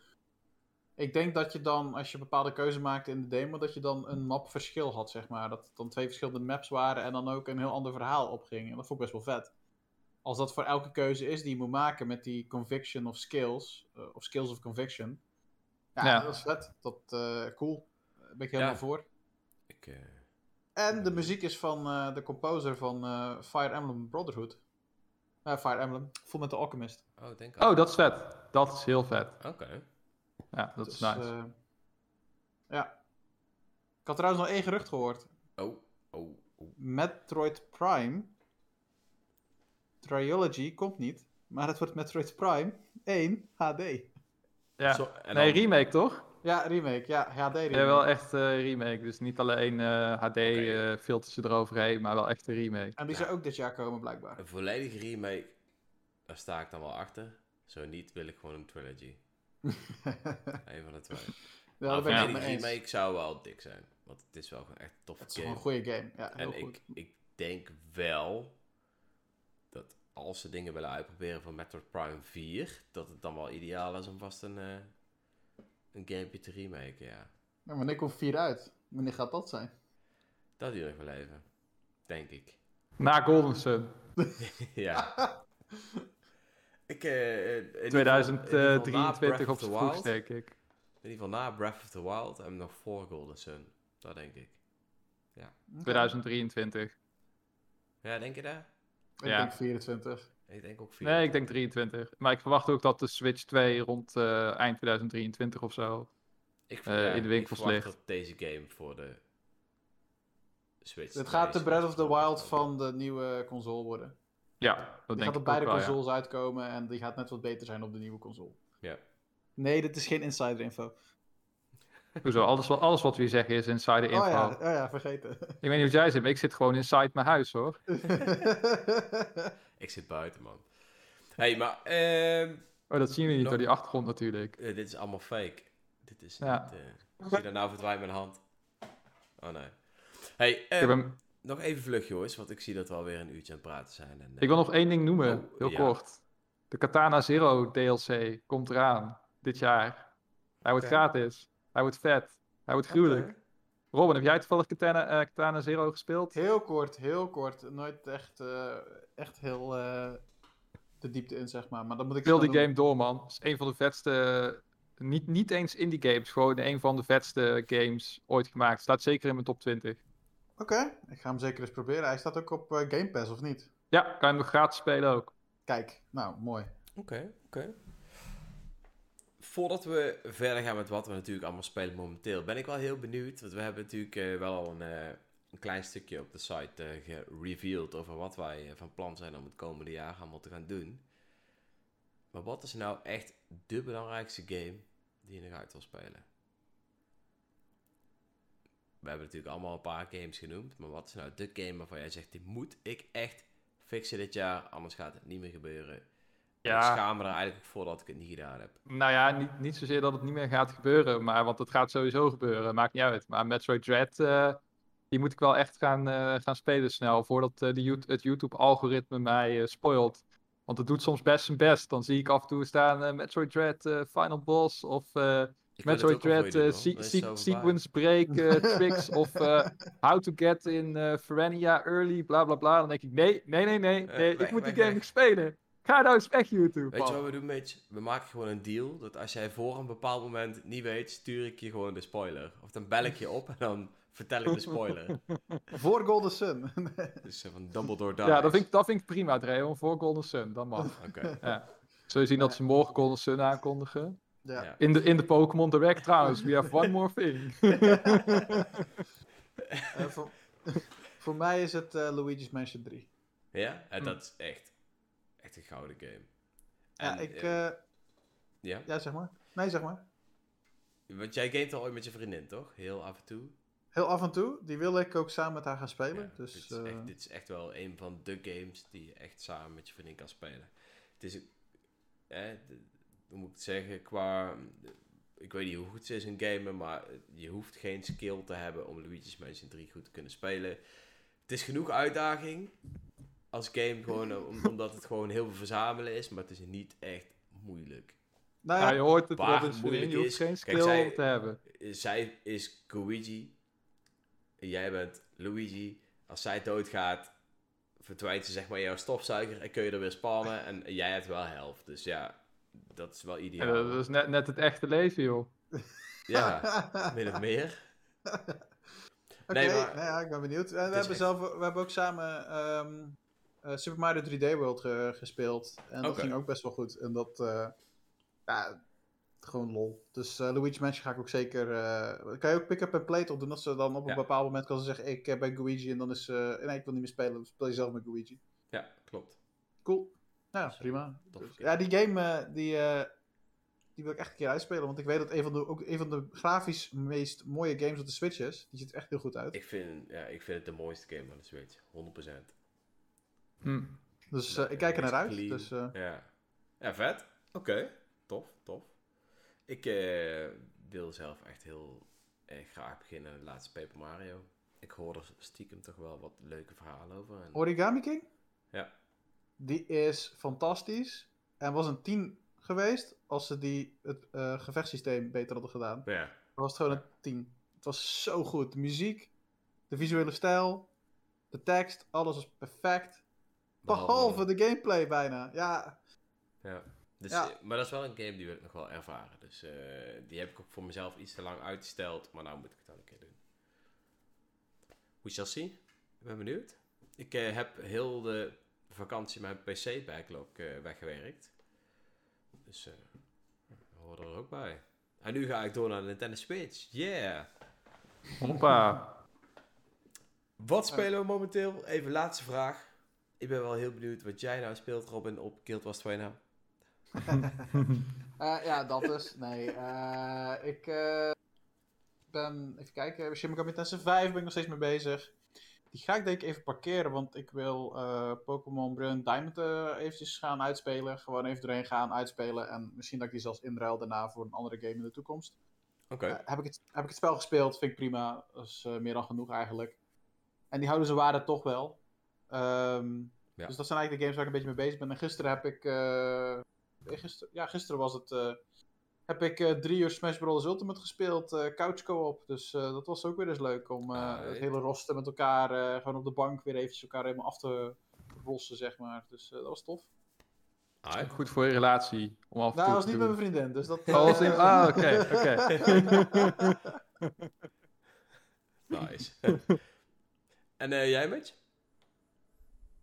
ik denk dat je dan, als je een bepaalde keuze maakte in de demo, dat je dan een map verschil had, zeg maar. Dat het dan twee verschillende maps waren en dan ook een heel ander verhaal opging. En dat vond ik best wel vet. Als dat voor elke keuze is die je moet maken met die conviction of skills, eh, of skills of conviction. Ja, Ja. dat is vet. Dat, eh cool. Daar ben ik helemaal Ja. voor. Ik, En de muziek is van eh, de composer van eh, Fire Emblem Brotherhood. Eh, Fire Emblem, Full Metal Alchemist. oh, denk Oh, dat is vet. Dat is heel vet. Oké. Ja, dat is Dus, nice. eh, ja. Ik had trouwens nog één gerucht gehoord. Oh, oh, oh. Metroid Prime. Trilogy komt niet, maar het wordt Metroid Prime 1 HD. ja. Zo, en Nee, dan- remake toch? Ja, remake. Ja, HD remake. Ja, wel echt eh remake. Dus niet alleen eh, HD Oké. eh, filters eroverheen, maar wel echt een remake. En die Ja. zou ook dit jaar komen, blijkbaar. Een volledige remake, daar sta ik dan wel achter. Zo niet, wil ik gewoon een trilogy. Eén van de twee. ja, een ben ik eens. remake zou wel dik zijn. Want het is wel gewoon echt een toffe Het is game. gewoon een goede game. Ja, heel En goed. ik, ik denk wel dat als ze dingen willen uitproberen van Metroid Prime 4, dat het dan wel ideaal is om vast een, eh een gamepje te remaken, ja. Ja, wanneer komt 4 uit? Wanneer gaat dat zijn? Dat duurt nog wel even, denk ik. Na Golden Sun. ja. Ik, eh, in ieder geval- in ieder geval na 2023 Breath op of the z'n vroegst, Wild. denk ik. In ieder geval na Breath of the Wild en nog voor Golden Sun. Dat denk ik. Oké. 2023. Ja, denk je daar? Ik Ja. denk 24. Ik denk ook 4. Nee, ik denk 23. Maar ik verwacht ook dat de Switch 2 rond eh, eind 2023 of zo. ik, eh, in de winkels ik verwacht ligt. dat deze game voor de Switch. Het 2 gaat de Breath of the Wild 2 van de nieuwe console worden. Ja, dat Die denk gaat ik op beide wel, ja. consoles uitkomen en die gaat net wat beter zijn op de nieuwe console. Ja. Nee, dit is geen insider info. Hoezo? Alles, wat- alles wat we hier zeggen is insider info. Oh ja, oh ja, vergeten. Ik weet niet wat jij zit, maar ik zit gewoon inside mijn huis, hoor. Ik zit buiten, man. hey, maar ehm, Oh, dat zien we niet Nog- door die achtergrond natuurlijk. eh, dit is allemaal fake. Dit is Ja. niet... eh, zie je nou verdwijnt mijn hand? Oh nee. Hey, Ik, eh, heb hem- nog even vlug, jongens, want ik zie dat we alweer een uurtje aan het praten zijn. En, eh, ik wil nog één ding noemen, Oh, heel ja. kort. De Katana Zero DLC komt eraan, dit jaar. Hij wordt gratis. Hij wordt vet. Hij wordt gruwelijk. Robin, heb jij toevallig Katana, eh, Katana Zero gespeeld? heel kort, heel kort. Nooit echt, eh, echt heel eh, de diepte in, zeg maar. Maar dan moet ik Speel die doen. game door, man. Het is een van de vetste... Niet, niet eens indie games, gewoon een van de vetste games ooit gemaakt. Staat zeker in mijn top 20. Oké, ik ga hem zeker eens proberen. Hij staat ook op Game Pass, of niet? Ja, kan je hem nog gratis spelen ook. Kijk, nou, mooi. Oké, oké. Voordat we verder gaan met wat we natuurlijk allemaal spelen momenteel, ben ik wel heel benieuwd. Want we hebben natuurlijk eh, wel al een, eh, een klein stukje op de site eh gereveeld over wat wij van plan zijn om het komende jaar allemaal te gaan doen. Maar wat is nou echt de belangrijkste game die je nog uit wil spelen? We hebben natuurlijk allemaal een paar games genoemd, maar wat is nou de game waarvan jij zegt, die moet ik echt fixen dit jaar, anders gaat het niet meer gebeuren. Ik Ja, schaam me er eigenlijk voor dat ik het niet gedaan heb. nou ja, niet, niet zozeer dat het niet meer gaat gebeuren, maar, want het gaat sowieso gebeuren, maakt niet uit. Maar Metroid Dread, eh, die moet ik wel echt gaan, eh, gaan spelen snel, voordat eh, de het YouTube-algoritme mij spoilt. Want het doet soms best zijn best. Dan zie ik af en toe staan Metroid Dread Final Boss of Ik Metroid Dread se- se-. Sequence Break Tricks of How to Get in Ferenia Early, bla bla bla. Dan denk ik, nee, nee, nee, nee, ik moet die game nog spelen. Ga nou eens weg, YouTube. Weet je wat we doen, Mitch? We maken gewoon een deal dat als jij voor een bepaald moment niet weet, stuur ik je gewoon de spoiler. Of dan bel ik je op en dan vertel ik de spoiler. Voor Golden Sun. Dus eh, van Dumbledore dies. Ja, dat vind, ik, dat vind ik prima, Dreon, voor Golden Sun. Dat mag. Oké. Ja. Zul je zien dat ze morgen Golden Sun aankondigen? ja. In de, in de Pokémon Direct trouwens. We have one more thing. Eh, voor, voor mij is het eh, Luigi's Mansion 3. Ja? En Hm. dat is echt, echt een gouden game. Ja, En, ik... eh, eh, ja? ja, zeg maar. Nee, zeg maar. Want jij gamet al ooit met je vriendin, toch? Heel af en toe. Heel af en toe. Die wil ik ook samen met haar gaan spelen. Ja, dus, dit, is eh, echt, dit is echt wel een van de games die je echt samen met je vriendin kan spelen. Het is, eh, hoe moet ik het zeggen, qua, ik weet niet hoe goed ze is in gamen, maar je hoeft geen skill te hebben om Luigi's Mansion 3 goed te kunnen spelen. Het is genoeg uitdaging als game, gewoon eh, om- omdat het gewoon heel veel verzamelen is, maar het is niet echt moeilijk. nou Ja, ja, je hoort het, Waar Robin. moeilijk Je hoeft is- geen kijk, skill zij- te hebben. Zij is Luigi en jij bent Luigi. Als zij doodgaat, verdwijnt ze zeg maar jouw stofzuiger en kun je er weer spannen en jij hebt wel helft. Dus ja, dat is wel Ja, ideaal. dat is net, net het echte leven, joh. Ja, min of meer. Oké, Nee, maar- nou ja, ik ben benieuwd. En we, hebben echt- zelf, we hebben ook samen ehm, eh, Super Mario 3D World ge- gespeeld. En dat ging ook best wel goed. En dat, eh, ja, gewoon lol. Dus eh Luigi Mansion ga ik ook zeker... eh, kan je ook pick-up en play toch doen? Dat ze dan op Ja. een bepaald moment kan ze zeggen, ik eh, ben Luigi. En dan is ze, nee, ik wil niet meer spelen. Dan speel je zelf met Luigi. Ja, klopt. Cool. Nou, Zo, prima. Dus- ja, die game, eh, die, eh, die wil ik echt een keer uitspelen. Want ik weet dat een van de, ook een van de grafisch meest mooie games op de Switch is. Die ziet er echt heel goed uit. Ik vind, ja, ik vind het de mooiste game van de Switch. 100%. Hm. Dus eh, ik kijk er naar uit. clean. Dus, eh, Ja. ja, vet. Oké, tof, tof. Ik eh, wil zelf echt heel erg graag beginnen aan de laatste Paper Mario. Ik hoor er stiekem toch wel wat leuke verhalen over. En, Origami King? Ja. die is fantastisch. En was een 10 geweest als ze die, het eh, gevechtssysteem beter hadden gedaan. Ja. Dan was het gewoon een 10. Het was zo goed. De muziek, de visuele stijl, de tekst, alles was perfect. Behalve de gameplay bijna. Ja, Ja. Dus, Ja. eh, Maar dat is wel een game die wil ik nog wel ervaren. Dus eh, die heb ik ook voor mezelf iets te lang uitgesteld. Maar nou moet ik het dan een keer doen. We shall see. Ik ben benieuwd. Ik eh, heb heel de vakantie mijn PC-backlog eh, weggewerkt. Dus eh dat hoort er ook bij. En nu ga ik door naar de Nintendo Switch. Yeah! Hoppa. Wat spelen we momenteel? Even laatste vraag. Ik ben wel heel benieuwd wat jij nou speelt, Robin, op Guild Wars 2 nou. Eh, ja, dat dus. Nee, eh, ik eh, ben, even kijken, Shin Megami Tensei 5 ben ik nog steeds mee bezig. Die ga ik denk ik even parkeren, want ik wil Pokémon Brilliant Diamond eventjes gaan uitspelen. Gewoon even doorheen gaan, uitspelen. En misschien dat ik die zelfs inruil daarna voor een andere game in de toekomst. Oké. Heb, ik het, heb ik het spel gespeeld, vind ik prima. Dat is meer dan genoeg eigenlijk. En die houden ze waarde toch wel. Ehm, Ja. Dus dat zijn eigenlijk de games waar ik een beetje mee bezig ben. En gisteren heb ik... eh, gisteren, ja, gisteren was het... eh, heb ik eh, drie uur Smash Bros. Ultimate gespeeld, eh couch co-op. Dus eh, dat was ook weer eens leuk om eh, Ah, het hele roster met elkaar eh, gewoon op de bank weer eventjes elkaar helemaal af te rossen, zeg maar. Dus eh, dat was tof. Ah, Goed voor je relatie. Om af Nou, dat was niet met mijn vriendin, dus dat... Oh, was niet- Ah, oké, oké. nice. en eh, jij, Mitch?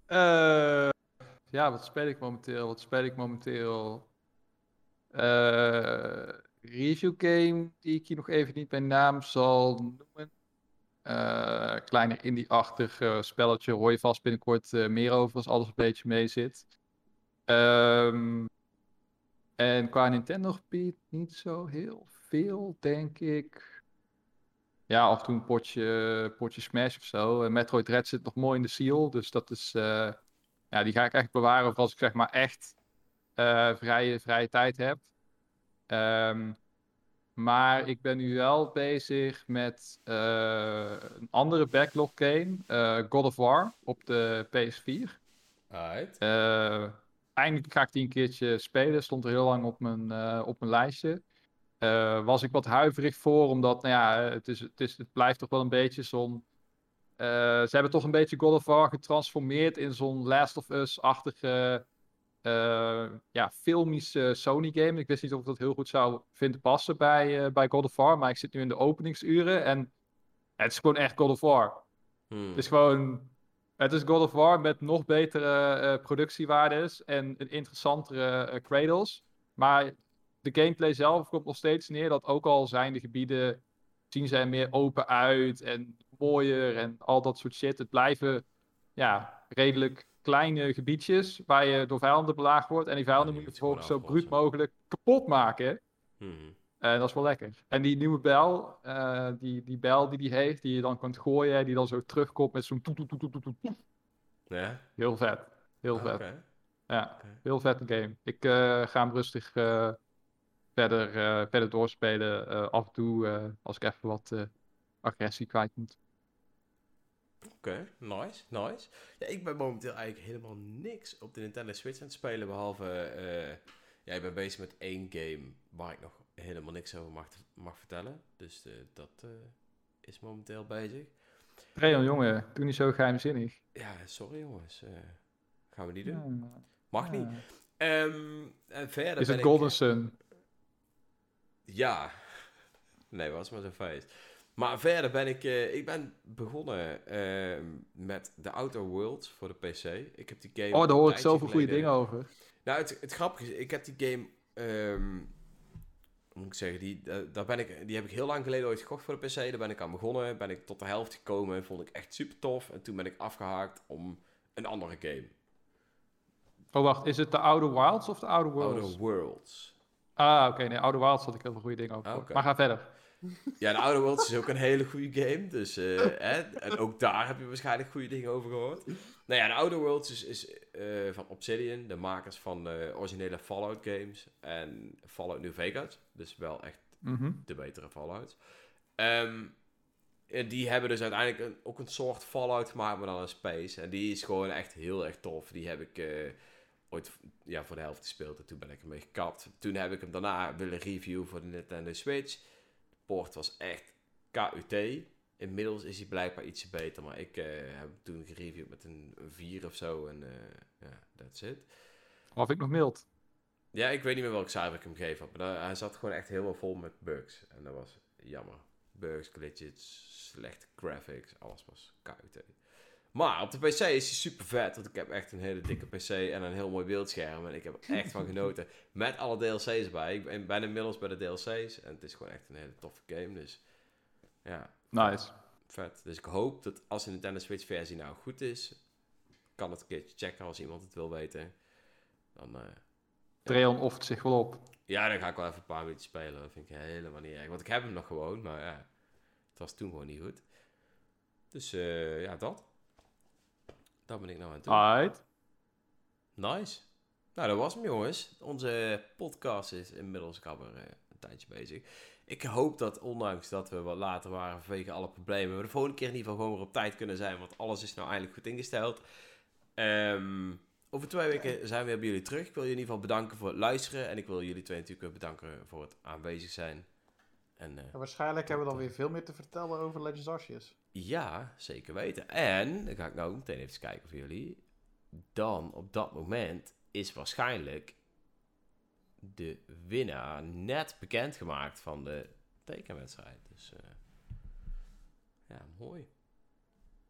Eh, ja, wat speel ik momenteel? Wat speel ik momenteel? Eh, review game die ik hier nog even niet bij naam zal noemen. Eh, kleiner indie-achtig spelletje. Hoor je vast binnenkort meer over als alles een beetje mee zit. Ehm, en qua Nintendo gebied niet zo heel veel, denk ik. Ja, af en toe een potje, potje Smash of zo. En Metroid Dread zit nog mooi in de seal. Dus dat is. eh, ja, die ga ik echt bewaren voor als ik zeg maar echt eh, vrije, vrije tijd heb. Ehm, maar ik ben nu wel bezig met eh, een andere backlog game. eh, God of War op de PS4. Alright. Eh, eindelijk ga ik die een keertje spelen. Stond er heel lang op mijn, eh, op mijn lijstje. Eh, was ik wat huiverig voor, omdat nou ja, het, is, het, is, het blijft toch wel een beetje zo'n. eh, ze hebben toch een beetje God of War getransformeerd in zo'n Last of Us-achtige. eh, ja, filmische Sony-game. Ik wist niet of ik dat heel goed zou vinden passen bij, bij God of War. Maar ik zit nu in de openingsuren en het is gewoon echt God of War. Hmm. Het is gewoon. Het is God of War met nog betere eh, productiewaardes en een interessantere cradles. Maar de gameplay zelf komt nog steeds neer dat ook al zijn de gebieden. zien er meer open uit en mooier en al dat soort shit. Het blijven ja, redelijk kleine gebiedjes waar je door vijanden belaagd wordt. En die vijanden moet je vervolgens zo bruut mogelijk kapot maken. Hmm. En dat is wel lekker. En die nieuwe bel, eh, die, die bel die die heeft, die je dan kunt gooien, die dan zo terugkomt met zo'n toet, toet, toet, toet, toet. Ja? Heel vet. Heel Ah, vet. oké. Ja, heel vette game. Ik eh, ga hem rustig eh, verder, eh, verder doorspelen. eh, af en toe eh, als ik even wat agressie kwijt moet. Oké, nice, nice. Ja, ik ben momenteel eigenlijk helemaal niks op de Nintendo Switch aan het spelen, behalve... eh ja, ik ben bezig met één game waar ik nog helemaal niks over mag, mag vertellen. Dus dat is momenteel bezig. Treon, jongen, doe niet zo geheimzinnig. Ja, sorry jongens. gaan we niet doen. Mag niet. Ehm, en verder Is het ik- Golden Sun? Ja. Nee, was maar zo'n feest. Maar verder ben ik, eh, ik ben begonnen ehm, met The Outer Worlds voor de PC. Ik heb die game... Oh, daar hoor ik zoveel goede dingen over. Nou, het, het grappige is, ik heb die game... ehm, moet ik zeggen? Die, eh, daar ben ik, die heb ik heel lang geleden ooit gekocht voor de PC. Daar ben ik aan begonnen. Ben ik tot de helft gekomen. Vond ik echt super tof. En toen ben ik afgehaakt om een andere game. Oh, wacht, is het de Outer Wilds of de Outer Worlds? Outer Worlds. Ah, oké, nee, Outer Wilds had ik heel veel goede dingen over. Ah. Maar ga verder. Ja, de Outer Worlds is ook een hele goede game. Dus, eh, hè, en ook daar heb je waarschijnlijk goede dingen over gehoord. Nou ja, de Outer Worlds is, is eh, van Obsidian, de makers van de originele Fallout games. En Fallout New Vegas. Dus wel echt Mhm. de betere Fallout. Ehm, En die hebben dus uiteindelijk een, ook een soort Fallout gemaakt, maar dan in space. En die is gewoon echt heel erg tof. Die heb ik eh, ooit ja, voor de helft gespeeld en toen ben ik ermee gekapt. Toen heb ik hem daarna willen reviewen voor de Nintendo Switch. De port was echt KUT. Inmiddels is hij blijkbaar ietsje beter, maar ik eh, heb hem toen gereviewd met een, een 4 of zo. En eh, ja, that's it. Of ik nog mild. Ja, ik weet niet meer welk cijfer ik hem gegeven had. Maar hij zat gewoon echt helemaal vol met bugs. En dat was jammer. Bugs, glitches, slechte graphics. Alles was KUT. Maar op de PC is hij super vet. Want ik heb echt een hele dikke PC en een heel mooi beeldscherm. En ik heb er echt van genoten. Met alle DLC's erbij. Ik ben ben inmiddels bij de DLC's. En het is gewoon echt een hele toffe game. Dus ja, Nice. vet. Dus ik hoop dat als de Nintendo Switch versie nou goed is. Kan het een keertje checken als iemand het wil weten. Dan... eh, Dreon offert zich wel op. ja, dan ga ik wel even een paar minuten spelen. Dat vind ik helemaal niet erg. Want ik heb hem nog gewoon, maar ja, het was toen gewoon niet goed. Dus eh, ja, dat. Dat ben ik nou aan het doen. Alright. Nice. Nou, dat was hem jongens. Onze podcast is inmiddels alweer eh, een tijdje bezig. Ik hoop dat ondanks dat we wat later waren vanwege alle problemen, we de volgende keer in ieder geval gewoon weer op tijd kunnen zijn. Want alles is nou eindelijk goed ingesteld. Ehm, over twee weken zijn we weer bij jullie terug. Ik wil je in ieder geval bedanken voor het luisteren. En ik wil jullie twee natuurlijk bedanken voor het aanwezig zijn. En eh, En waarschijnlijk hebben we dan weer veel meer te vertellen over Legends Arceus. ja, zeker weten. En, dan ga ik nou ook meteen even kijken voor jullie. Dan, op dat moment, is waarschijnlijk de winnaar net bekendgemaakt van de tekenwedstrijd. Dus, eh, ja, mooi.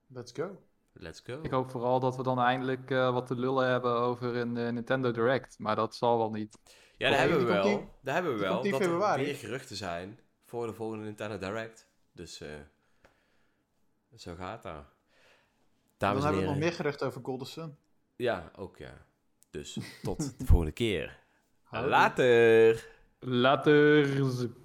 Let's go. Let's go. Ik hoop vooral dat we dan eindelijk eh, wat te lullen hebben over een Nintendo Direct. Maar dat zal wel niet. Ja, daar hebben we wel. Daar hebben we wel. Dat er februari. weer geruchten zijn voor de volgende Nintendo Direct. Dus, eh, zo gaat dat. Dan Dames en hebben we nog meer geruchten over Golden Sun. Ja, ook ja. Dus tot de volgende keer. Later! Later.